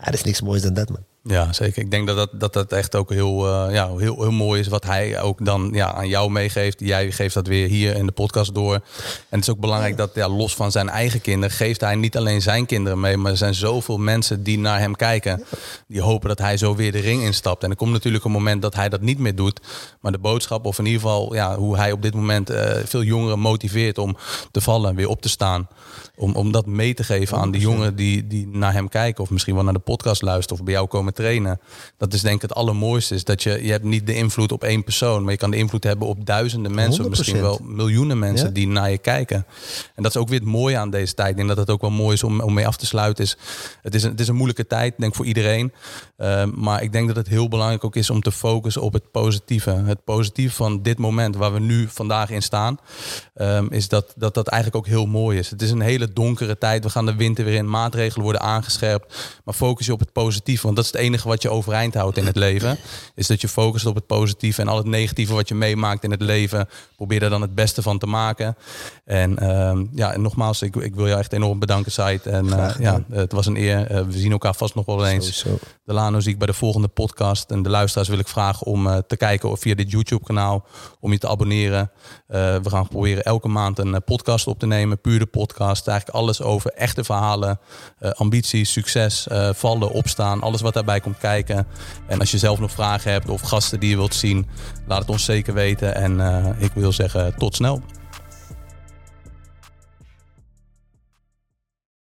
er is niks moois dan dat, man. Ja, zeker. Ik denk dat dat, dat, dat echt ook heel, uh, ja, heel, heel mooi is wat hij ook dan ja, aan jou meegeeft. Jij geeft dat weer hier in de podcast door. En het is ook belangrijk dat ja, los van zijn eigen kinderen geeft hij niet alleen zijn kinderen mee, maar er zijn zoveel mensen die naar hem kijken. Die hopen dat hij zo weer de ring instapt. En er komt natuurlijk een moment dat hij dat niet meer doet. Maar de boodschap, of in ieder geval ja, hoe hij op dit moment uh, veel jongeren motiveert om te vallen, weer op te staan. Om, om dat mee te geven aan de jongeren die, die naar hem kijken. Of misschien wel naar de podcast luisteren of bij jou komen trainen. Dat is denk ik het allermooiste. Is dat je, je hebt niet de invloed op één persoon. Maar je kan de invloed hebben op duizenden mensen. Of misschien wel miljoenen mensen die naar je kijken. En dat is ook weer het mooie aan deze tijd. Ik denk dat het ook wel mooi is om, om mee af te sluiten. Is, het, is een, het is een moeilijke tijd, denk voor iedereen. Uh, maar ik denk dat het heel belangrijk ook is om te focussen op het positieve. Het positieve van dit moment waar we nu vandaag in staan. Um, is dat, dat dat eigenlijk ook heel mooi is. Het is een hele donkere tijd. We gaan de winter weer in. Maatregelen worden aangescherpt. Maar focus je op het positieve. Want dat is het enige wat je overeind houdt in het leven. Is dat je focust op het positieve. En al het negatieve wat je meemaakt in het leven. Probeer er dan het beste van te maken. En um, ja, en nogmaals, ik, ik wil jou echt enorm bedanken, Said. En uh, ja, het was een eer. Uh, we zien elkaar vast nog wel eens. Sowieso. Delano zie ik bij de volgende podcast. En de luisteraars wil ik vragen om uh, te kijken of via dit YouTube kanaal. Om je te abonneren. we gaan proberen elke maand een podcast op te nemen. Puur de podcast. Eigenlijk alles over echte verhalen. ambitie, succes, vallen, opstaan. Alles wat daarbij komt kijken. En als je zelf nog vragen hebt of gasten die je wilt zien. Laat het ons zeker weten. En ik wil zeggen tot snel.